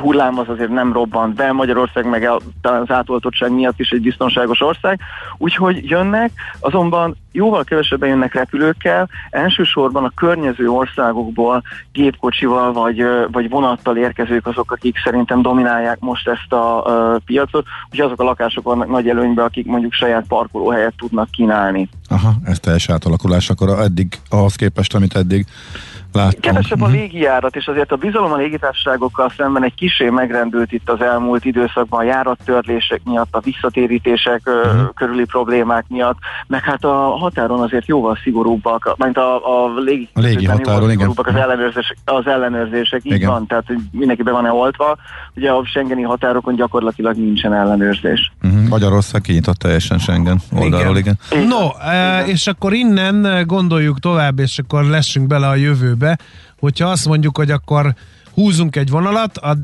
hullám az azért nem robbant be, Magyarország meg a- talán az átoltottság miatt is egy biztonságos ország, úgyhogy jönnek, azonban jóval kevesebben jönnek repülőkkel, elsősorban a környező országokból gépkocsival vagy, vagy vonattal érkezők azok, akik szerintem dominálják most ezt a ö, piacot, úgyhogy azok a lakások vannak nagy előnyben, akik mondjuk saját parkolóhelyet tudnak kínálni.
Aha, ez teljes átalakulás, akkor eddig, ahhoz képest, amit eddig láttam.
Kevesebb a
Mhm.
légijárat, és azért a bizalom a légitársaságokkal szemben egy kisé megrendült itt az elmúlt időszakban a járattörlések miatt, a visszatérítések
Mhm.
körüli problémák miatt, meg hát a határon azért jóval szigorúbbak, mint a, a légi,
A légi
jóval
határon, igen.
szigorúbbak az ellenőrzések, az ellenőrzések így
Igen.
van, tehát mindenki be van-e oltva, ugye a Schengeni határokon gyakorlatilag nincsen ellenőrzés.
Uh-huh. Magyarország kinyitott teljesen Schengen oldalról, igen.
Igen.
No, e, és akkor innen gondoljuk tovább, és akkor lessünk bele a jövőbe, hogyha azt mondjuk, hogy akkor húzunk egy vonalat, a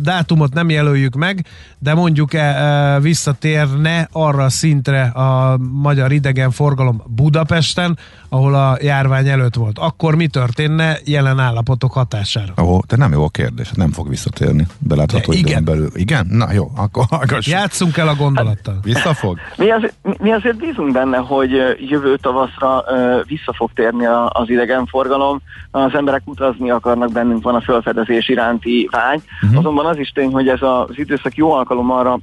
dátumot nem jelöljük meg, de mondjuk e, e, visszatérne arra a szintre a magyar idegenforgalom Budapesten, ahol a járvány előtt volt. Akkor mi történne jelen állapotok hatására?
Ó, de nem jó a kérdés, nem fog visszatérni belátható
De
időn
igen.
belül. Igen? Na jó, akkor hallgassuk.
Játszunk el a gondolattal.
Visszafog?
Mi azért, mi azért bízunk benne, hogy jövő tavaszra ö, vissza fog térni a, az idegenforgalom. Az emberek utazni akarnak, bennünk van a felfedezés iránti vágy. Uh-huh. Azonban az is tény, hogy ez az időszak jó alkalom arra,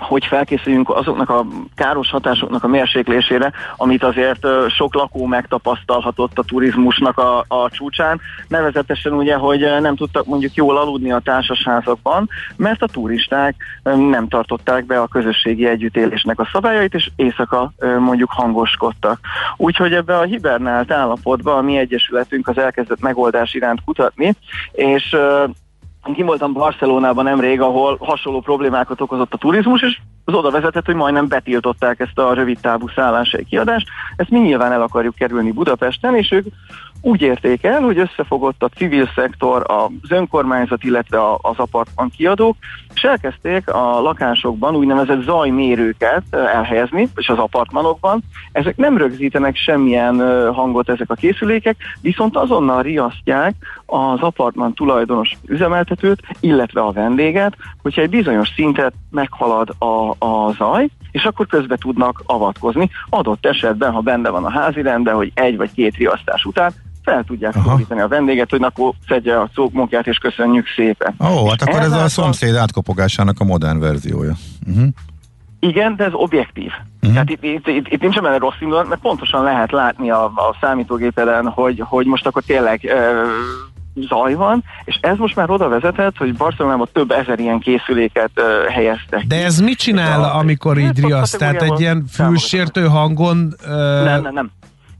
hogy felkészüljünk azoknak a káros hatásoknak a mérséklésére, amit azért sok lakó megtapasztalhatott a turizmusnak a, a csúcsán, nevezetesen ugye, hogy nem tudtak mondjuk jól aludni a társasházakban, mert a turisták nem tartották be a közösségi együttélésnek a szabályait, és éjszaka mondjuk hangoskodtak. Úgyhogy ebbe a hibernált állapotba a mi egyesületünk az elkezdett megoldás iránt kutatni, és kim voltam Barcelonában nemrég, ahol hasonló problémákat okozott a turizmus, és az oda vezetett, hogy majdnem betiltották ezt a rövid távú szállásai kiadást. Ezt mi nyilván el akarjuk kerülni Budapesten, és ők úgy érték el, hogy összefogott a civil szektor, az önkormányzat, illetve az apartman kiadók, és elkezdték a lakásokban úgynevezett zajmérőket elhelyezni, és az apartmanokban. Ezek nem rögzítenek semmilyen hangot ezek a készülékek, viszont azonnal riasztják az apartman tulajdonos üzemeltetőt, illetve a vendéget, hogyha egy bizonyos szintet meghalad a, a zaj, és akkor közbe tudnak avatkozni. Adott esetben, ha benne van a házi rendben, hogy egy vagy két riasztás után fel tudják szólítani a vendéget, hogy akkor szedje a cókmunkját, és köszönjük szépen.
Ó, hát akkor ez a szomszéd átkopogásának a modern verziója. Uh-huh.
Igen, de ez objektív. Uh-huh. Tehát itt, itt, itt, itt nincs benne rossz indulat, mert pontosan lehet látni a, a számítógépeden, hogy, hogy most akkor tényleg ö, zaj van, és ez most már oda vezetett, hogy Barcelonában több ezer ilyen készüléket ö, helyeztek.
De ez mit csinál,
A-
amikor így
a
riaszt? Tehát egy ilyen fülsértő hangon... ö,
Nem, nem, nem.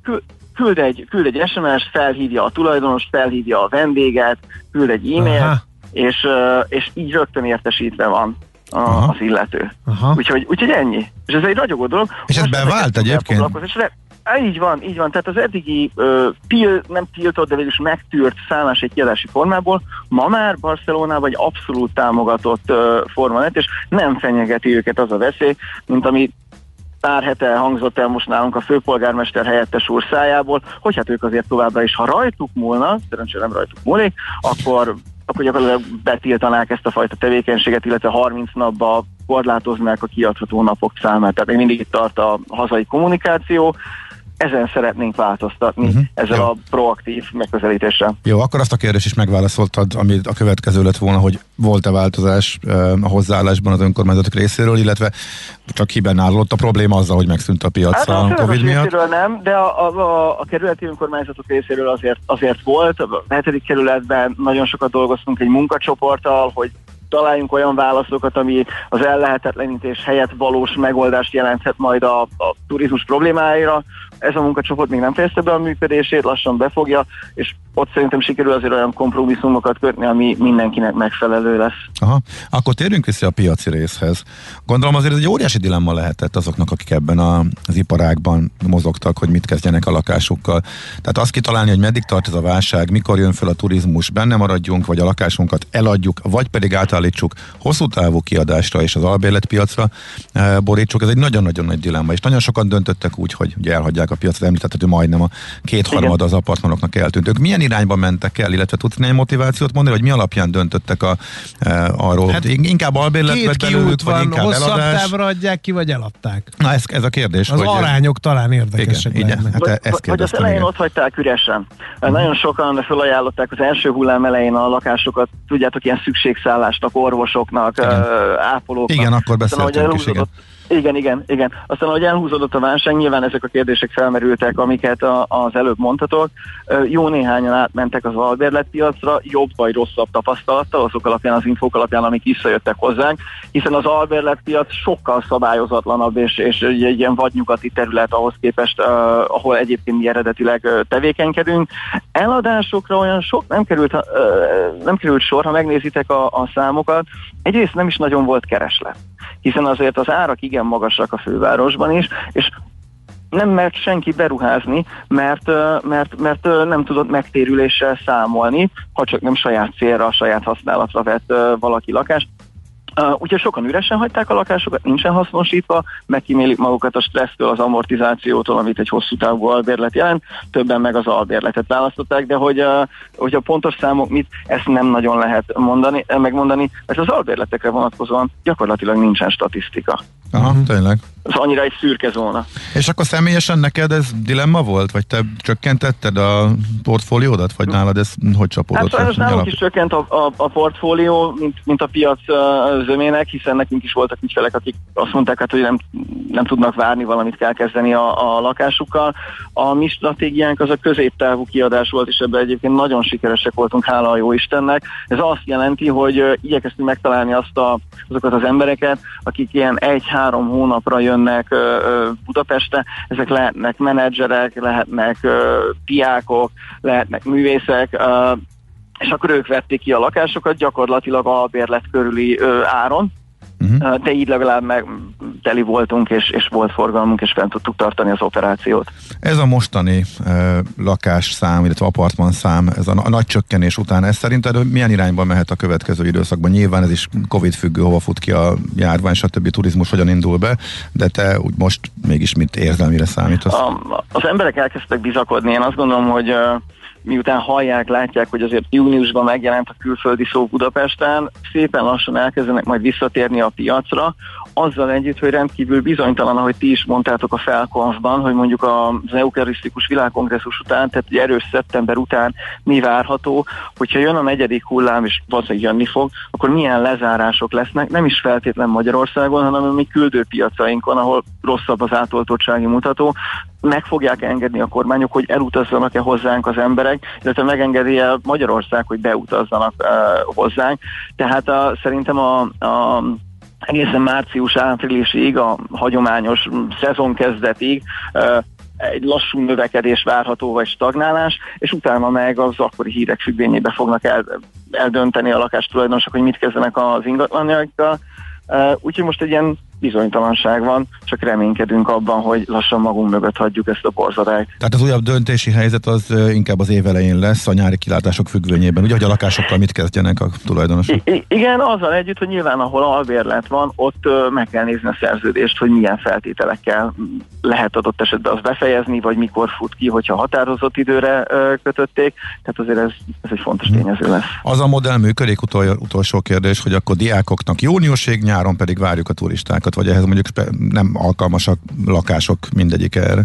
Kül, küld egy, küld egy SMS, felhívja a tulajdonost, felhívja a vendéget, küld egy e-mailt, és, és így rögtön értesítve van a,
Aha.
az illető.
Aha.
Úgyhogy, úgyhogy ennyi. És ez egy ragyogó dolog.
És ez bevált egyébként?
És re- Á, így van, így van. Tehát az eddigi ö, til, nem tiltott, de végülis megtűrt szállás egy kiadási formából ma már Barcelonában egy abszolút támogatott ö, forma lett, és nem fenyegeti őket az a veszély, mint ami pár hete hangzott el most nálunk a főpolgármester helyettes úr szájából, hogy hát ők azért továbbra is, ha rajtuk múlna, szerencsére nem rajtuk múlik, akkor, akkor gyakorlatilag betiltanák ezt a fajta tevékenységet, illetve 30 napba korlátoznák a kiadható napok számát. Tehát még mindig itt tart a hazai kommunikáció. Ezen szeretnénk változtatni uh-huh. ezzel
Jó.
a proaktív megközelítéssel.
Jó, akkor azt a kérdést is megválaszoltad, ami a következő lett volna, hogy volt-e változás a hozzáállásban az önkormányzatok részéről, illetve csak hibernálódott a probléma azzal, hogy megszűnt a piac
Hát
a
a
Covid miatt.
nem, de a, a, a, a kerületi önkormányzatok részéről azért, azért volt. A hetedik kerületben nagyon sokat dolgoztunk egy munkacsoporttal, hogy találjunk olyan válaszokat, ami az ellehetetlenítés helyett valós megoldást jelenthet majd a, a turizmus problémáira. Ez a munkacsoport még nem fejezte be a működését, lassan befogja, és ott szerintem sikerül azért olyan kompromisszumokat kötni, ami mindenkinek megfelelő lesz.
Aha. Akkor térjünk vissza a piaci részhez. Gondolom azért ez egy óriási dilemma lehetett azoknak, akik ebben a, az iparágban mozogtak, hogy mit kezdjenek a lakásukkal. Tehát azt kitalálni, hogy meddig tart ez a válság, mikor jön föl a turizmus, benne maradjunk, vagy a lakásunkat eladjuk, vagy pedig átállítsuk hosszú távú kiadásra és az albérletpiacra e, borítsuk. Ez egy nagyon-nagyon nagy dilemma, és nagyon sokan döntöttek úgy, hogy ugye elhagyják piacot, említetted, hogy majdnem a kétharmada az apartmanoknak eltűnt. Ők milyen irányba mentek el, illetve tudsz néhány motivációt mondani, hogy mi alapján döntöttek a, e, arról,
Hát
inkább albérlet
Két
lett belőlük, vagy inkább
hosszabb
eladás?
távra adják ki, vagy eladták.
Na ez, ez a kérdés.
Az
hogy,
arányok talán érdekesek
igen, igen. Hát
Vagy,
ezt
vagy az elején
igen.
ott hagyták üresen. Uh-huh. Nagyon sokan felajánlották az első hullám elején a lakásokat, tudjátok, ilyen szükségszállásnak, orvosoknak,
Igen.
ápolóknak.
Igen, akkor beszéltünk is, igen.
Igen, igen, igen. Aztán, ahogy elhúzódott a válság, nyilván ezek a kérdések felmerültek, amiket a, az előbb mondtatok. Ö, Jó néhányan átmentek az albérletpiacra, jobb vagy rosszabb tapasztalattal, azok alapján, az infók alapján, amik visszajöttek hozzánk, hiszen az albérletpiac sokkal szabályozatlanabb és, és egy ilyen vadnyugati terület ahhoz képest, uh, ahol egyébként mi eredetileg uh, tevékenykedünk. Eladásokra olyan sok nem került, uh, nem került sor, ha megnézitek a, a számokat. Egyrészt nem is nagyon volt kereslet hiszen azért az árak igen magasak a fővárosban is, és nem mert senki beruházni, mert, mert, mert nem tudott megtérüléssel számolni, ha csak nem saját célra, saját használatra vett valaki lakást. Uh, úgyhogy sokan üresen hagyták a lakásokat, nincsen hasznosítva, megkímélik magukat a stressztől, az amortizációtól, amit egy hosszú távú albérlet jelent, többen meg az albérletet választották, de hogy, uh, hogy a pontos számok mit, ezt nem nagyon lehet mondani, megmondani, mert az albérletekre vonatkozóan gyakorlatilag nincsen statisztika.
Aha, tényleg.
Ez annyira egy szürke zóna.
És akkor személyesen neked ez dilemma volt? Vagy te csökkentetted a portfóliódat? Vagy nálad ez hogy
Hát
csapódott?
sajnos
le?
nálunk is csökkent a, a, a portfólió, mint, mint a piac uh, zömének, hiszen nekünk is voltak ügyfelek, akik azt mondták, hát, hogy nem, nem tudnak várni, valamit kell kezdeni a, a lakásukkal. A mi stratégiánk az a középtávú kiadás volt, és ebben egyébként nagyon sikeresek voltunk, hála a jó Istennek. Ez azt jelenti, hogy uh, igyekeztünk megtalálni azt a, azokat az embereket, akik ilyen egy-három hónapra jönnek Budapestre. Ezek lehetnek menedzserek, lehetnek diákok, lehetnek művészek, és akkor ők vették ki a lakásokat gyakorlatilag albérlet körüli ö, áron, Ö, de így legalább meg teli voltunk, és, és volt forgalmunk, és fent tudtuk tartani az operációt.
Ez a mostani uh, lakásszám, illetve apartman szám, ez a, a nagy csökkenés után, ez szerinted milyen irányba mehet a következő időszakban? Nyilván ez is Covid függő, hova fut ki a járvány, stb. turizmus hogyan indul be, de te úgy most mégis mit érzelmire számítasz?
A, az emberek elkezdtek bizakodni. Én azt gondolom, hogy ö, miután hallják, látják, hogy azért júniusban megjelent a külföldi szó Budapesten, szépen lassan elkezdenek majd visszatérni a piacra, azzal együtt, hogy rendkívül bizonytalan, ahogy ti is mondtátok a felkonfban, hogy mondjuk az eukarisztikus világkongresszus után, tehát egy erős szeptember után mi várható, hogyha jön a negyedik hullám, és valószínűleg jönni fog, akkor milyen lezárások lesznek, nem is feltétlen Magyarországon, hanem a mi küldőpiacainkon, ahol rosszabb az átoltottsági mutató, meg fogják engedni a kormányok, hogy elutazzanak-e hozzánk az emberek, illetve megengedi -e Magyarország, hogy beutazzanak uh, hozzánk. Tehát a, szerintem a, a egészen március-áprilisig, a hagyományos szezon kezdetig uh, egy lassú növekedés várható, vagy stagnálás, és utána meg az akkori hírek függvényében fognak el, eldönteni a lakástulajdonosok, hogy mit kezdenek az ingatlanjaikkal. Uh, úgyhogy most egy ilyen bizonytalanság van, csak reménykedünk abban, hogy lassan magunk mögött hagyjuk ezt a borzadályt.
Tehát az újabb döntési helyzet az inkább az év elején lesz, a nyári kilátások függvényében. Ugye, hogy a lakásokkal mit kezdjenek a tulajdonosok?
I- igen, azzal együtt, hogy nyilván ahol albérlet van, ott meg kell nézni a szerződést, hogy milyen feltételekkel lehet adott esetben azt befejezni, vagy mikor fut ki, hogyha határozott időre kötötték. Tehát azért ez, ez egy fontos tényező lesz.
Az a modell működik, utol, utolsó kérdés, hogy akkor diákoknak júniusig, nyáron pedig várjuk a turistákat, vagy ehhez mondjuk nem alkalmasak lakások mindegyik erre.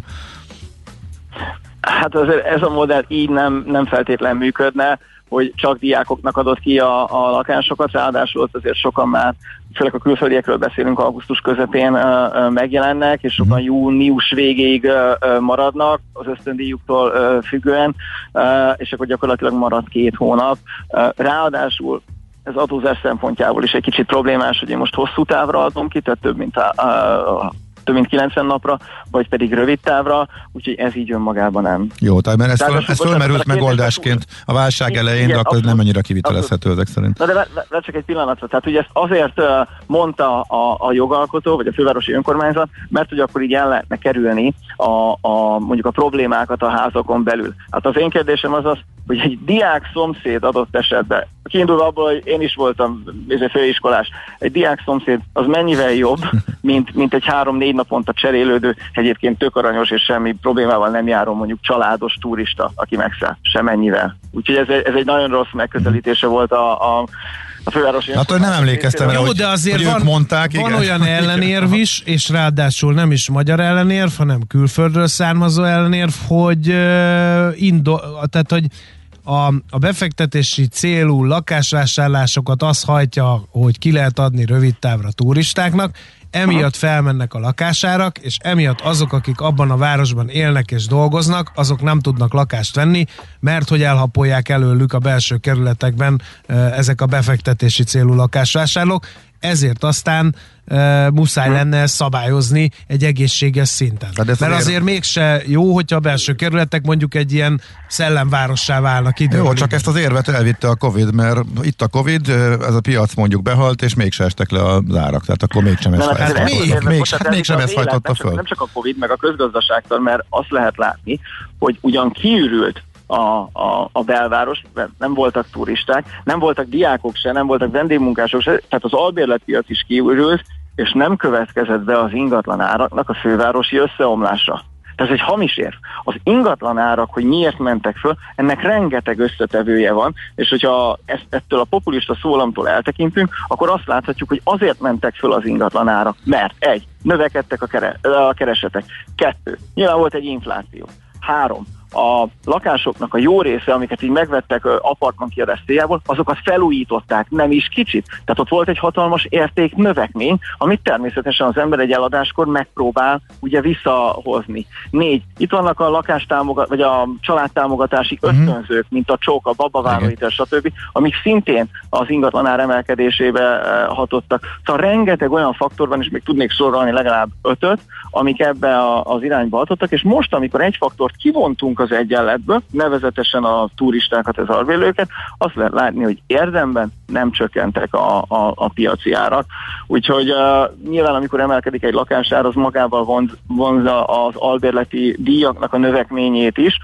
Hát azért ez a modell így nem, nem feltétlen működne, hogy csak diákoknak adott ki a, a lakásokat, ráadásul ott azért sokan már, főleg a külföldiekről beszélünk, augusztus közepén uh, uh, megjelennek, és sokan június végéig uh, uh, maradnak az ösztöndíjuktól uh, függően, uh, és akkor gyakorlatilag marad két hónap. Ráadásul ez adózás szempontjából is egy kicsit problémás, hogy én most hosszú távra adom ki, tehát több mint a, a több mint 90 napra, vagy pedig rövid távra, úgyhogy ez így önmagában nem.
Jó, tehát mert ez, föl, ez fölmerült megoldásként a válság
Igen,
elején, de
igen,
akkor ez nem
abszolút.
annyira kivitelezhető ezek szerint.
Na de várj vár csak egy pillanatra, tehát ugye ezt azért mondta a, a jogalkotó, vagy a fővárosi önkormányzat, mert hogy akkor így el lehetne kerülni a, a, mondjuk a problémákat a házakon belül. Hát az én kérdésem az az, hogy egy diák szomszéd adott esetben, kiindulva abból, hogy én is voltam ez egy főiskolás, egy diák szomszéd az mennyivel jobb, mint, mint egy három-négy naponta cserélődő, egyébként tök aranyos és semmi problémával nem járó mondjuk családos turista, aki megszáll, semennyivel. Úgyhogy ez, egy- ez egy nagyon rossz megközelítése volt a, a, a fővárosi
Hát, hogy nem emlékeztem rá, hogy,
de azért
hogy
van,
ők mondták,
van
igen.
olyan ellenérv is, és ráadásul nem is magyar ellenérv, hanem külföldről származó ellenérv, hogy uh, indo, tehát, hogy a, a befektetési célú lakásvásárlásokat az hajtja, hogy ki lehet adni rövid távra turistáknak, emiatt felmennek a lakásárak, és emiatt azok, akik abban a városban élnek és dolgoznak, azok nem tudnak lakást venni, mert hogy elhapolják előlük a belső kerületekben ezek a befektetési célú lakásvásárlók, ezért aztán e, muszáj lenne ezt szabályozni egy egészséges szinten.
Hát ez
Mert
azért-
mégse jó, hogyha a belső kerületek mondjuk egy ilyen szellemvárossá válnak idő.
Jó, csak ezt az érvet elvitte a Covid, mert itt a Covid, ez a piac mondjuk behalt, és mégse estek le az árak, tehát akkor mégsem ez,
hát
ez- még, még,
bocsánat,
hát mégsem ez hajtotta föl.
Nem csak a Covid, meg a közgazdaságtól, mert azt lehet látni, hogy ugyan kiürült a, a, a belváros, nem voltak turisták, nem voltak diákok se, nem voltak vendégmunkások se, tehát az albérletpiac is kiürült, és nem következett be az ingatlan áraknak a fővárosi összeomlása. Tehát ez egy hamis érv. Az ingatlan árak, hogy miért mentek föl, ennek rengeteg összetevője van, és hogyha ezt, ettől a populista szólamtól eltekintünk, akkor azt láthatjuk, hogy azért mentek föl az ingatlan árak, mert egy, növekedtek a, kere, a keresetek, kettő, nyilván volt egy infláció, három, a lakásoknak a jó része, amiket így megvettek apartman kiadás céljából, azokat felújították, nem is kicsit. Tehát ott volt egy hatalmas érték növekmény, amit természetesen az ember egy eladáskor megpróbál ugye visszahozni. Négy, itt vannak a lakástámogat, vagy a családtámogatási ösztönzők, mint a csók, a babavállalítás, stb., amik szintén az ingatlan emelkedésébe hatottak. Szóval rengeteg olyan faktor van, és még tudnék sorolni legalább ötöt, amik ebbe a, az irányba hatottak, és most, amikor egy faktort kivontunk az egyenletből, nevezetesen a turistákat, az albérlőket, azt lehet látni, hogy érdemben nem csökkentek a, a, a piaci árak. Úgyhogy uh, nyilván, amikor emelkedik egy lakásár, az magával vonz, vonzza az albérleti díjaknak a növekményét is,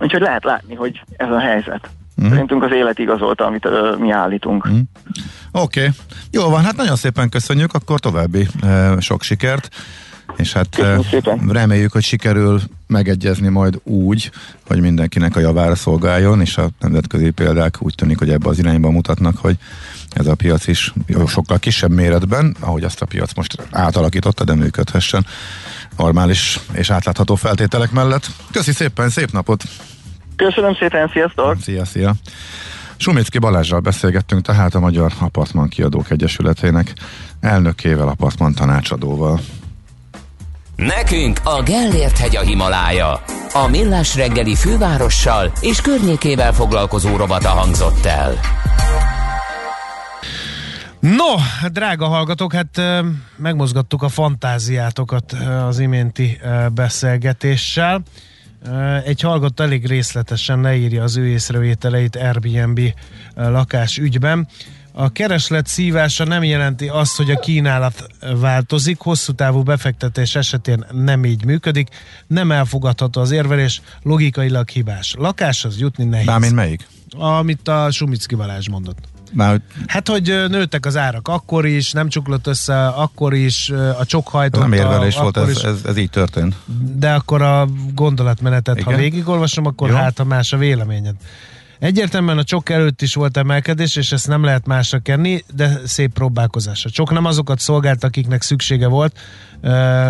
úgyhogy lehet látni, hogy ez a helyzet.
Mhm.
Szerintünk az élet igazolta, amit uh, mi állítunk.
Mhm. Oké, okay. jó van, hát nagyon szépen köszönjük, akkor további e, sok sikert, és hát reméljük, hogy sikerül megegyezni majd úgy, hogy mindenkinek a javára szolgáljon, és a nemzetközi példák úgy tűnik, hogy ebbe az irányba mutatnak, hogy ez a piac is jó, sokkal kisebb méretben, ahogy azt a piac most átalakította, de működhessen normális és átlátható feltételek mellett. Köszi szépen, szép napot!
Köszönöm szépen, sziasztok!
Szia, szia! Sumicki Balázsral beszélgettünk, tehát a Magyar Apartman Kiadók Egyesületének elnökével, apartman tanácsadóval.
Nekünk a Gellért hegy a Himalája. A Millás reggeli fővárossal és környékével foglalkozó robata hangzott el.
No, drága hallgatók, hát megmozgattuk a fantáziátokat az iménti beszélgetéssel. Egy hallgató elég részletesen leírja az ő észrevételeit Airbnb lakás ügyben. A kereslet szívása nem jelenti azt, hogy a kínálat változik, hosszú távú befektetés esetén nem így működik, nem elfogadható az érvelés, logikailag hibás. Lakáshoz jutni nehéz.
Mármint melyik?
Amit a Sumicki Balázs mondott.
Már,
Hát, hogy nőttek az árak akkor is, nem csuklott össze akkor is, a csok
ez
hajtotta,
nem érvelés volt, ez,
is,
ez, ez így történt.
de akkor a gondolatmenetet, ha
Igen.
végigolvasom, akkor
Jó.
hát a más a véleményed. Egyértelműen a csok előtt is volt emelkedés, és ezt nem lehet másra kenni, de szép próbálkozás. A csok nem azokat szolgált, akiknek szüksége volt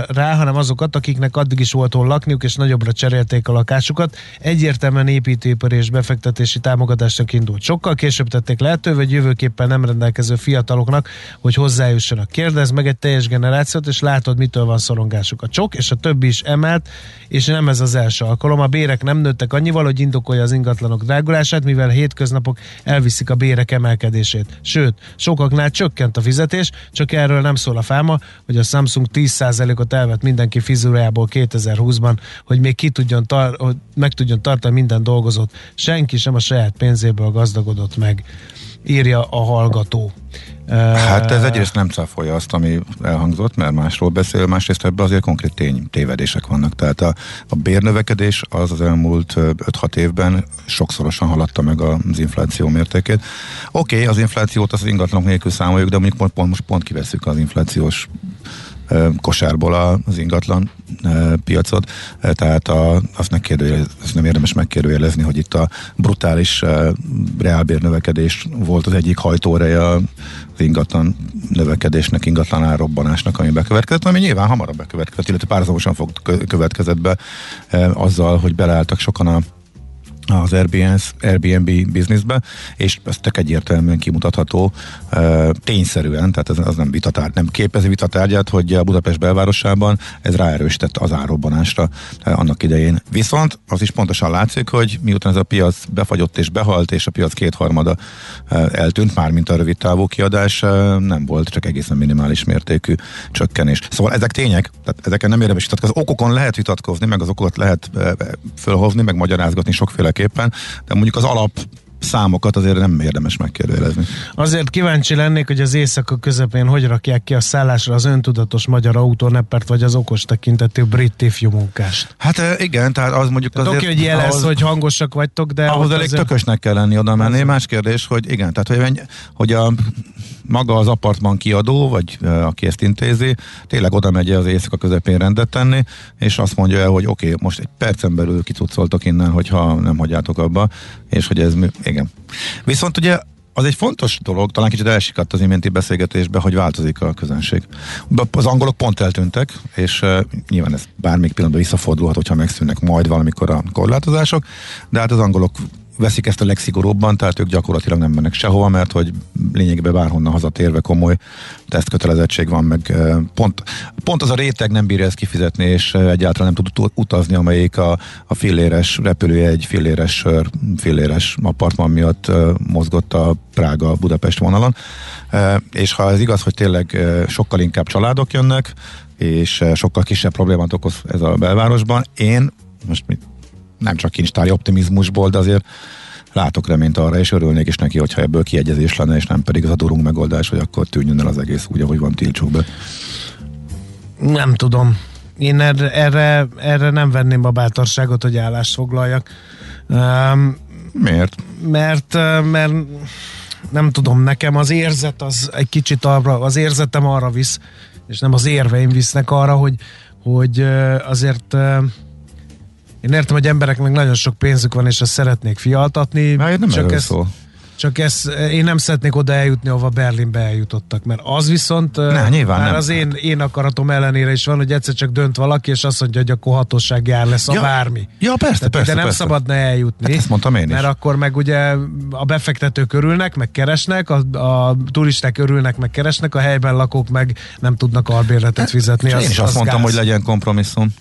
rá, hanem azokat, akiknek addig is volt hol lakniuk, és nagyobbra cserélték a lakásukat. Egyértelműen építőipari és befektetési támogatásnak indult. Sokkal később tették lehetővé, hogy jövőképpen nem rendelkező fiataloknak, hogy hozzájussanak. Kérdezz meg egy teljes generációt, és látod, mitől van szorongásuk. A csok és a többi is emelt, és nem ez az első alkalom. A bérek nem nőttek annyival, hogy indokolja az ingatlanok drágulását, mivel hétköznapok elviszik a bérek emelkedését. Sőt, sokaknál csökkent a fizetés, csak erről nem szól a fáma, hogy a Samsung 10%-ot elvett mindenki fizurájából 2020-ban, hogy még ki tudjon tar- hogy meg tudjon tartani minden dolgozót. Senki sem a saját pénzéből gazdagodott meg, írja a hallgató.
Hát ez egyrészt nem cáfolja azt, ami elhangzott, mert másról beszél, másrészt ebben azért konkrét tény, tévedések vannak. Tehát a, a bérnövekedés az az elmúlt 5-6 évben sokszorosan haladta meg az infláció mértékét. Oké, okay, az inflációt az ingatlanok nélkül számoljuk, de mondjuk pont, pont most pont kiveszük az inflációs kosárból az ingatlan piacot, tehát a, azt, megkérdőjelez, azt nem érdemes megkérdőjelezni, hogy itt a brutális reálbérnövekedés volt az egyik hajtóreje az ingatlan növekedésnek, ingatlan árrobbanásnak, ami bekövetkezett, ami nyilván hamarabb bekövetkezett, illetve párhuzamosan fog következett be azzal, hogy beleálltak sokan a az Airbnb, Airbnb bizniszbe, és ez tök egyértelműen kimutatható uh, tényszerűen, tehát ez, az nem vitatár, nem képezi vitatárgyát, hogy a Budapest belvárosában ez ráerősített az árobbanásra uh, annak idején. Viszont az is pontosan látszik, hogy miután ez a piac befagyott és behalt, és a piac kétharmada uh, eltűnt, már mint a rövid távú kiadás, nem volt csak egészen minimális mértékű csökkenés. Szóval ezek tények, tehát ezeken nem érdemes vitatkozni. Az okokon lehet vitatkozni, meg az okokat lehet uh, fölhozni, meg magyarázgatni sokféle mindenféleképpen, de mondjuk az alap számokat azért nem érdemes megkérdőjelezni.
Azért kíváncsi lennék, hogy az éjszaka közepén hogy rakják ki a szállásra az öntudatos magyar autóneppert, vagy az okos tekintetű brit ifjú munkást.
Hát igen, tehát az mondjuk
tehát azért... Oké, hogy jelez, ahhoz, hogy hangosak vagytok, de...
Ahhoz elég azért... tökösnek kell lenni oda menni. Más kérdés, hogy igen, tehát hogy, hogy a maga az apartman kiadó, vagy aki ezt intézi, tényleg oda megy az éjszaka közepén rendet tenni, és azt mondja el, hogy oké, okay, most egy percen belül kicucoltok innen, hogyha nem hagyjátok abba, és hogy ez, igen. Viszont ugye az egy fontos dolog, talán kicsit elsikadt az iménti beszélgetésbe, hogy változik a közönség. Az angolok pont eltűntek, és uh, nyilván ez bármelyik pillanatban visszafordulhat, hogyha megszűnnek majd valamikor a korlátozások, de hát az angolok veszik ezt a legszigorúbban, tehát ők gyakorlatilag nem mennek sehova, mert hogy lényegében bárhonnan hazatérve komoly tesztkötelezettség van, meg pont, pont az a réteg nem bírja ezt kifizetni, és egyáltalán nem tud utazni, amelyik a, a filléres repülőjegy, filléres sör, filléres apartman miatt mozgott a Prága-Budapest vonalon. És ha ez igaz, hogy tényleg sokkal inkább családok jönnek, és sokkal kisebb problémát okoz ez a belvárosban, én most mit nem csak kincstári optimizmusból, de azért látok reményt arra, és örülnék is neki, hogyha ebből kiegyezés lenne, és nem pedig az a durunk megoldás, hogy akkor tűnjön el az egész úgy, ahogy van, tiltsuk be.
Nem tudom. Én erre, erre, erre nem venném a bátorságot, hogy állást foglaljak. Um,
Miért?
Mert, mert nem tudom, nekem az érzet az egy kicsit arra, az érzetem arra visz, és nem az érveim visznek arra, hogy, hogy azért én értem, hogy embereknek nagyon sok pénzük van, és azt szeretnék fialtatni.
Hát nem csak ez.
Csak ez, én nem szeretnék oda eljutni, ahova Berlinbe eljutottak, mert az viszont
ne, nyilván már nem.
az én, én akaratom ellenére is van, hogy egyszer csak dönt valaki, és azt mondja, hogy akkor hatóság jár lesz
ja,
a bármi.
Ja, persze, Tehát, persze.
De nem
persze.
szabadna eljutni.
Hát ezt mondtam én is.
Mert akkor meg ugye a befektetők örülnek, meg keresnek, a, a turisták örülnek, meg keresnek, a helyben lakók meg nem tudnak albérletet fizetni.
Hát, az, én is
az
azt mondtam,
gáz.
hogy legyen kompromisszum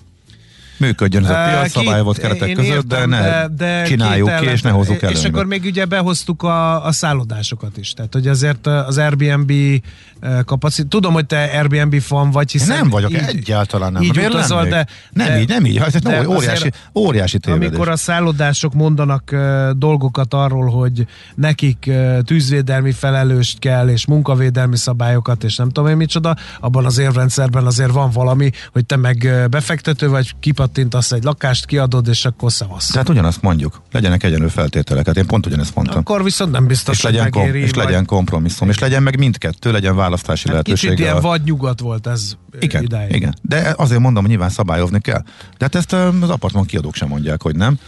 működjön ez a piac szabályozott keretek között, értem, de ne de, de csináljuk ki, és ne hozzuk előnybe.
És akkor még ugye behoztuk a, a szállodásokat is. Tehát, hogy azért az Airbnb kapacitás. Tudom, hogy te Airbnb fan vagy, hiszen
nem vagyok,
így,
egyáltalán nem.
Így utazol, de,
nem
de,
így, nem így. Hát, de óriási, óriási tévedés.
Amikor a szállodások mondanak uh, dolgokat arról, hogy nekik uh, tűzvédelmi felelőst kell, és munkavédelmi szabályokat, és nem tudom én micsoda, abban az érvrendszerben azért van valami, hogy te meg befektető vagy, kipattintasz egy lakást, kiadod, és akkor szavasz.
Tehát ugyanazt mondjuk, legyenek egyenlő feltételek. Hát én pont ugyanezt mondtam.
Akkor viszont nem biztos,
és legyen, kom- és legyen kompromisszum, és legyen meg mindkettő, legyen választási hát lehetőség.
Kicsit ilyen vagy nyugat volt ez
igen,
idáig.
Igen, de azért mondom, hogy nyilván szabályozni kell. De hát ezt az apartman kiadók sem mondják, hogy nem.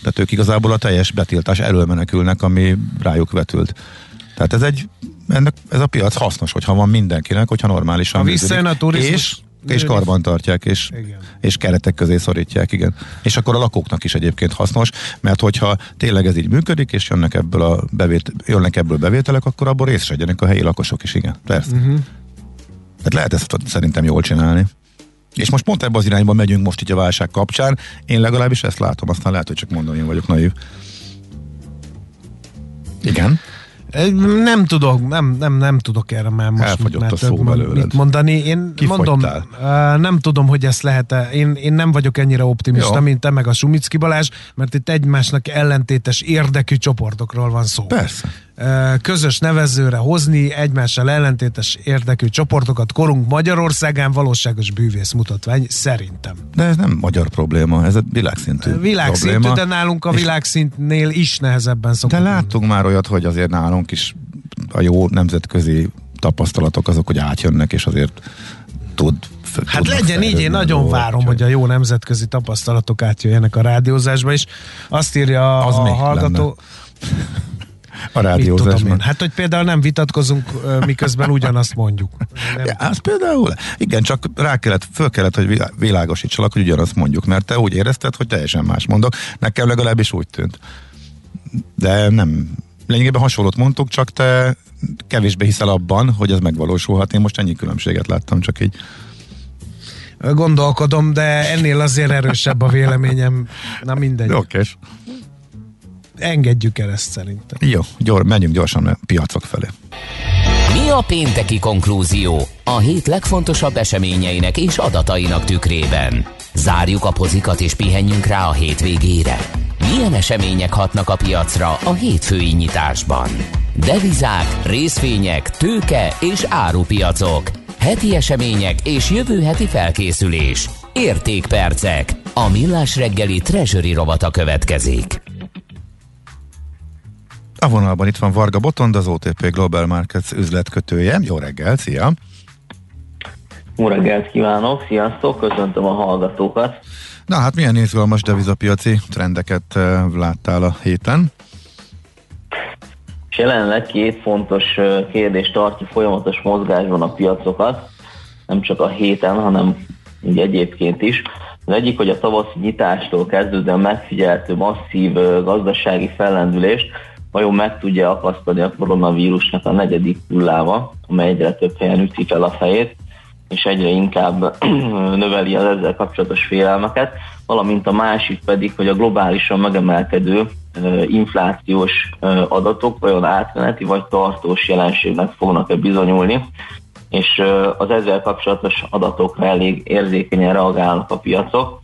Tehát ők igazából a teljes betiltás elől menekülnek, ami rájuk vetült. Tehát ez egy, ennek, ez a piac hasznos, hogyha van mindenkinek, hogyha normálisan
Ha visszajön a turizmus,
és, és karban tartják, és,
Igen.
és keretek közé szorítják, igen. És akkor a lakóknak is egyébként hasznos, mert hogyha tényleg ez így működik, és jönnek ebből, a bevét, jönnek ebből bevételek, akkor abból részesegyenek a helyi lakosok is, igen. Persze. Uh-huh. Tehát lehet ezt szerintem jól csinálni. És most pont ebbe az irányba megyünk most így a válság kapcsán. Én legalábbis ezt látom, aztán lehet, hogy csak mondom, én vagyok naív. Igen.
Nem tudok, nem, nem, nem tudok erre már most
Elfogyott
már
a szó belőled.
mit mondani. Én mondom,
Kifogytál.
uh, nem tudom, hogy ezt lehet-e. Én, én nem vagyok ennyire optimista,
Jó.
mint te meg a Sumicki Balázs, mert itt egymásnak ellentétes érdekű csoportokról van szó.
Persze.
Közös nevezőre hozni egymással ellentétes érdekű csoportokat korunk Magyarországán valóságos bűvész mutatvány, szerintem.
De ez nem magyar probléma, ez a világszintű
Világszintű,
probléma.
de nálunk a világszintnél is nehezebben szokott.
De láttunk már olyat, hogy azért nálunk is a jó nemzetközi tapasztalatok azok, hogy átjönnek, és azért tud
Hát legyen így, én nagyon
dolgok,
várom, hogy a jó nemzetközi tapasztalatok átjöjjenek a rádiózásba is. Azt írja
Az
a hallgató,
a rádiózásban.
hát hogy például nem vitatkozunk, miközben ugyanazt mondjuk. Nem.
Ja, az például, igen, csak rá kellett, föl kellett, hogy vilá- világosítsalak, hogy ugyanazt mondjuk, mert te úgy érezted, hogy teljesen más mondok. Nekem legalábbis úgy tűnt. De nem, lényegében hasonlót mondtuk, csak te kevésbé hiszel abban, hogy ez megvalósulhat. Én most ennyi különbséget láttam, csak így.
Gondolkodom, de ennél azért erősebb a véleményem. Na mindegy.
Okés.
Engedjük el ezt szerintem.
Jó, gyor, menjünk gyorsan a piacok felé.
Mi a pénteki konklúzió a hét legfontosabb eseményeinek és adatainak tükrében? Zárjuk a pozikat és pihenjünk rá a hétvégére. Milyen események hatnak a piacra a hétfői nyitásban? Devizák, részvények, tőke és árupiacok. Heti események és jövő heti felkészülés. Értékpercek. A millás reggeli treasury rovata következik.
A vonalban itt van Varga Botond, az OTP Global Markets üzletkötője. Jó reggel, szia!
Jó reggelt kívánok, sziasztok, köszöntöm a hallgatókat.
Na hát milyen izgalmas devizapiaci trendeket eh, láttál a héten?
És jelenleg két fontos ö, kérdés tartja folyamatos mozgásban a piacokat, nem csak a héten, hanem így egyébként is. Az egyik, hogy a tavaszi nyitástól kezdődően megfigyeltő masszív ö, gazdasági fellendülést vajon meg tudja akasztani a koronavírusnak a negyedik hulláma, amely egyre több helyen üti fel a fejét, és egyre inkább növeli az ezzel kapcsolatos félelmeket, valamint a másik pedig, hogy a globálisan megemelkedő inflációs adatok vajon átmeneti vagy tartós jelenségnek fognak-e bizonyulni, és az ezzel kapcsolatos adatokra elég érzékenyen reagálnak a piacok.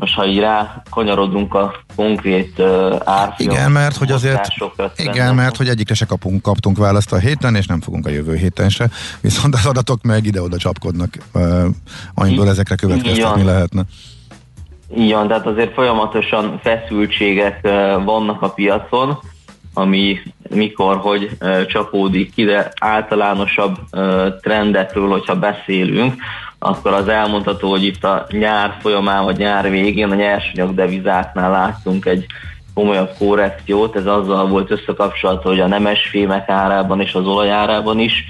Most ha így rá kanyarodunk a konkrét uh, árfolyam
Igen, mert hogy azért, igen, mert hogy egyikre se kapunk, kaptunk választ a héten, és nem fogunk a jövő héten se. Viszont az adatok meg ide-oda csapkodnak, uh, amiből ezekre következtetni lehetne.
Van, tehát azért folyamatosan feszültségek ö, vannak a piacon, ami mikor, hogy ö, csapódik ki, de általánosabb ö, trendekről, hogyha beszélünk, akkor az elmondható, hogy itt a nyár folyamán, vagy nyár végén a nyersanyag devizáknál láttunk egy komolyabb korrekciót, ez azzal volt összekapcsolatva, hogy a nemesfémek árában és az olajárában is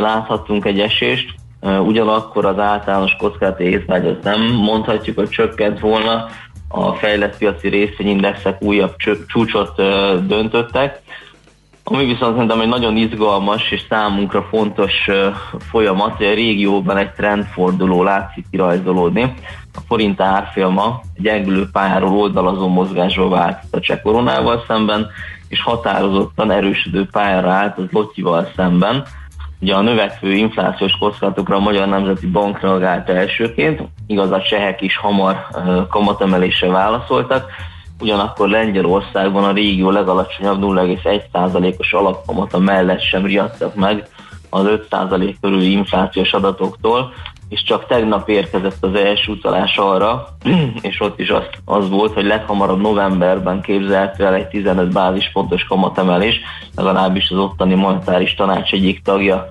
láthattunk egy esést, ugyanakkor az általános kockázati észvágy az nem. Mondhatjuk, hogy csökkent volna, a fejlett piaci részvényindexek újabb csúcsot döntöttek, ami viszont szerintem egy nagyon izgalmas és számunkra fontos folyamat, hogy a régióban egy trendforduló látszik kirajzolódni. A forint árfolyama gyengülő pályáról oldalazó mozgásba vált a cseh koronával szemben, és határozottan erősödő pályára állt az lotyival szemben. Ugye a növekvő inflációs kockázatokra a Magyar Nemzeti Bank reagált elsőként, igaz a csehek is hamar ö, kamatemelésre válaszoltak, ugyanakkor Lengyelországban a régió legalacsonyabb 0,1%-os alapkamata mellett sem riadtak meg az 5% körüli inflációs adatoktól, és csak tegnap érkezett az első utalás arra, és ott is az, az volt, hogy leghamarabb novemberben képzelhető el egy 15 bázispontos kamatemelés, legalábbis az ottani monetáris tanács egyik tagja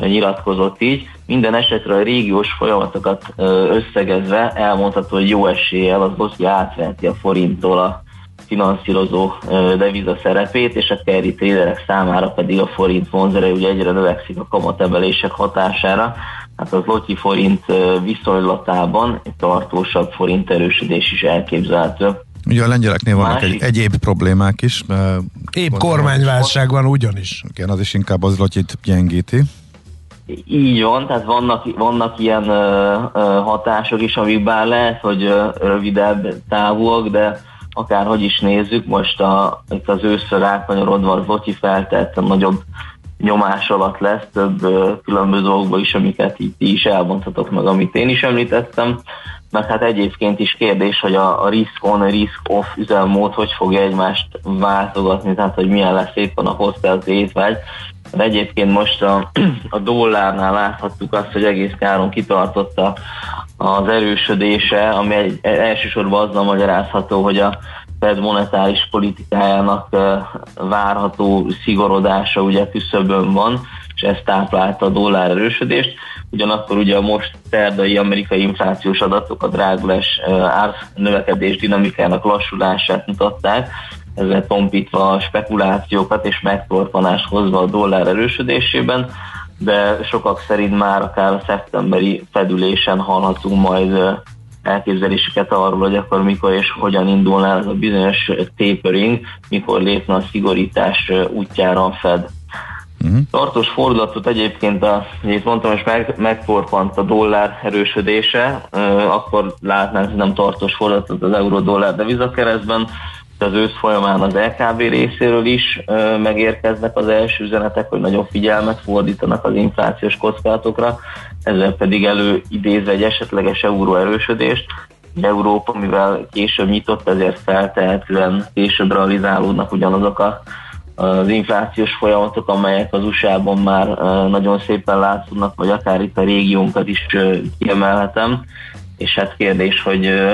nyilatkozott így. Minden esetre a régiós folyamatokat összegezve elmondható, hogy jó eséllyel az Bosznia átveheti a forinttól a finanszírozó deviza szerepét, és a carry traderek számára pedig a forint vonzere ugye egyre növekszik a kamatemelések hatására, hát az lotyi forint viszonylatában egy tartósabb forint erősödés is elképzelhető.
Ugye a lengyeleknél vannak egy, egyéb problémák is.
Épp kormányválság van ugyanis.
Igen, az is inkább az lotyit gyengíti.
Így van, tehát vannak, vannak ilyen ö, ö, hatások is, amik bár lehet, hogy ö, rövidebb távúak, de akárhogy is nézzük, most a, itt az őszre rákanyarodva az Lotyi feltett nagyobb nyomás alatt lesz több ö, különböző dolgokban is, amiket itt is elmondhatok meg, amit én is említettem. Meg hát egyébként is kérdés, hogy a, a risk on, risk off üzemmód hogy fogja egymást váltogatni, tehát hogy milyen lesz éppen a hosszú az étvágy, de egyébként most a, a dollárnál láthattuk azt, hogy egész káron kitartotta az erősödése, ami elsősorban azzal magyarázható, hogy a Fed monetáris politikájának várható szigorodása ugye küszöbön van, és ez táplálta a dollár erősödést. Ugyanakkor ugye a most szerdai amerikai inflációs adatok a drágulás ár növekedés dinamikának lassulását mutatták, ezzel tompítva a spekulációkat és megtorpanást hozva a dollár erősödésében, de sokak szerint már akár a szeptemberi fedülésen hallhatunk majd elképzeléseket arról, hogy akkor mikor és hogyan indulna ez a bizonyos tapering, mikor lépne a szigorítás útjára a Fed. Uh-huh. Tartós fordulatot egyébként, a, itt mondtam, hogy meg, megtorpant a dollár erősödése, akkor látnánk, hogy nem tartós fordulatot az euró-dollár devizakeresztben, az ősz folyamán az LKB részéről is ö, megérkeznek az első üzenetek, hogy nagyobb figyelmet fordítanak az inflációs kockázatokra, ezzel pedig előidézve egy esetleges euró erősödést. Európa, mivel később nyitott, ezért feltehetően később realizálódnak ugyanazok a, az inflációs folyamatok, amelyek az USA-ban már nagyon szépen látszódnak, vagy akár itt a régiónkat is kiemelhetem és hát kérdés, hogy uh,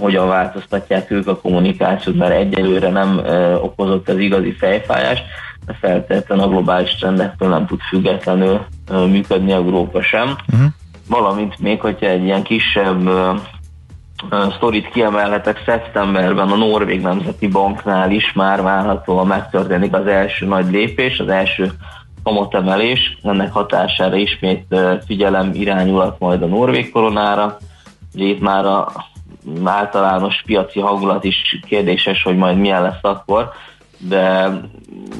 hogyan változtatják ők a kommunikációt, mert egyelőre nem uh, okozott az igazi fejfájást, de feltétlenül a globális trendektől nem tud függetlenül uh, működni Európa sem. Uh-huh. Valamint még, hogyha egy ilyen kisebb uh, sztorit kiemelhetek, szeptemberben a Norvég Nemzeti Banknál is már várhatóan megtörténik az első nagy lépés, az első kamatemelés, ennek hatására ismét figyelem irányulat majd a norvég koronára, Ugye itt már a általános piaci hangulat is kérdéses, hogy majd milyen lesz akkor, de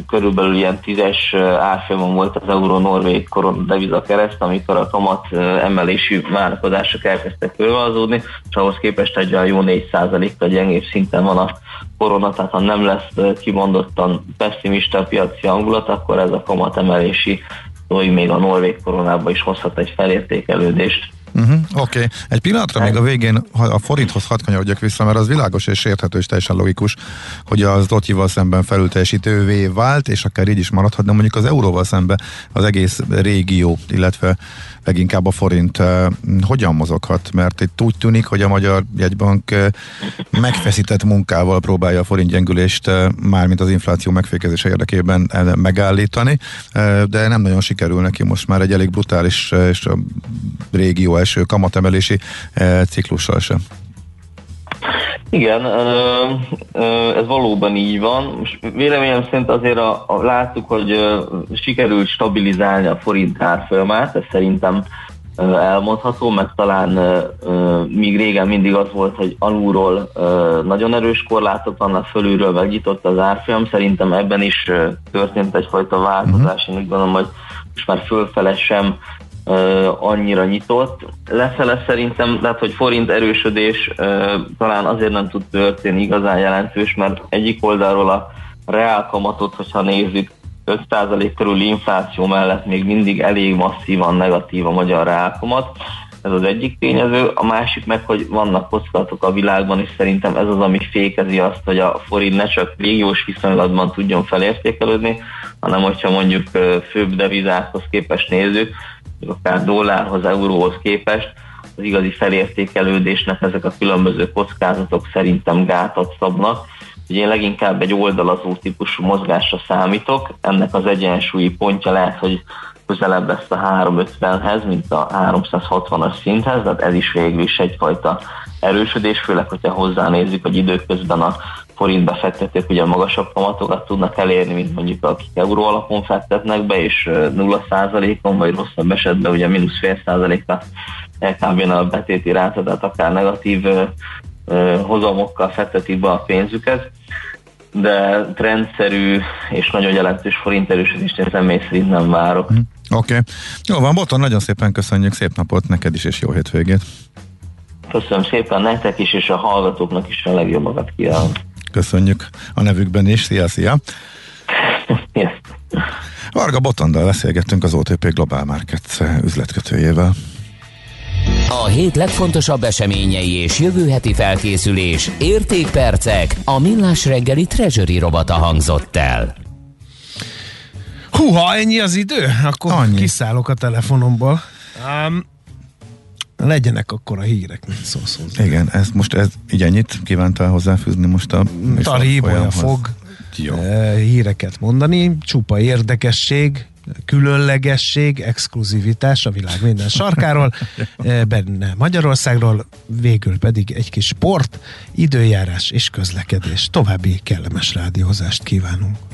körülbelül ilyen tízes árfolyamon volt az euró-norvég koron deviza kereszt, amikor a kamat emelési várakozások elkezdtek fölvazódni, és ahhoz képest egy jó 4%-kal gyengébb szinten van a korona, tehát ha nem lesz kimondottan pessimista piaci hangulat, akkor ez a kamat emelési még a norvég koronában is hozhat egy felértékelődést.
Uh-huh, Oké, okay. egy pillanatra még a végén a forinthoz hadd kanyarodjak vissza, mert az világos és érthető és teljesen logikus, hogy az Lotyival szemben felülteljesítővé vált, és akár így is maradhat, de mondjuk az euróval szemben az egész régió, illetve leginkább a forint hogyan mozoghat? Mert itt úgy tűnik, hogy a Magyar Jegybank megfeszített munkával próbálja a forint gyengülést mármint az infláció megfékezése érdekében megállítani, de nem nagyon sikerül neki most már egy elég brutális és a régió első kamatemelési ciklussal sem.
Igen, ez valóban így van. Most véleményem szerint azért a, a, láttuk, hogy sikerült stabilizálni a forint árfolyamát, ez szerintem elmondható, meg talán míg régen mindig az volt, hogy alulról nagyon erős korlátok vannak, fölülről megnyitott az árfolyam, szerintem ebben is történt egyfajta változás, én úgy gondolom, hogy most már fölfele sem annyira nyitott. Lefele szerintem, tehát hogy forint erősödés talán azért nem tud történni igazán jelentős, mert egyik oldalról a reál kamatot, hogyha nézzük, 5% körüli infláció mellett még mindig elég masszívan negatív a magyar reálkamat. Ez az egyik tényező. A másik meg, hogy vannak kockázatok a világban, és szerintem ez az, ami fékezi azt, hogy a forint ne csak régiós viszonylatban tudjon felértékelődni, hanem hogyha mondjuk főbb devizákhoz képest nézzük, akár dollárhoz, euróhoz képest, az igazi felértékelődésnek ezek a különböző kockázatok szerintem gátat szabnak. Ugye én leginkább egy oldalazó típusú mozgásra számítok, ennek az egyensúlyi pontja lehet, hogy közelebb lesz a 350-hez, mint a 360-as szinthez, tehát ez is végül is egyfajta erősödés, főleg, hogyha hozzánézzük, hogy időközben a forint befektetők ugye magasabb kamatokat tudnak elérni, mint mondjuk akik euró alapon fektetnek be, és 0%-on, vagy rosszabb esetben ugye mínusz fél százaléka LKB-n a betéti ráta, tehát akár negatív hozamokkal fektetik be a pénzüket de trendszerű és nagyon jelentős forint erősödést én személy szerint nem várok.
Oké. Okay. Jó van, Boton, nagyon szépen köszönjük, szép napot neked is, és jó hétvégét.
Köszönöm szépen nektek is, és a hallgatóknak is a legjobbakat kívánom.
Köszönjük a nevükben is. Szia, szia!
yes.
Varga Botondal beszélgettünk az OTP Global Markets üzletkötőjével.
A hét legfontosabb eseményei és jövő heti felkészülés, értékpercek, a millás reggeli treasury robata hangzott el.
Húha, ennyi az idő? Akkor annyi. kiszállok a telefonomból. Um, legyenek akkor a hírek, mint szó, szó.
Igen, ez most ez, így ennyit kívántál hozzáfűzni most a
Tari fog Jó. Uh, híreket mondani, csupa érdekesség, különlegesség, exkluzivitás a világ minden sarkáról, eh, benne Magyarországról, végül pedig egy kis sport, időjárás és közlekedés. További kellemes rádiózást kívánunk.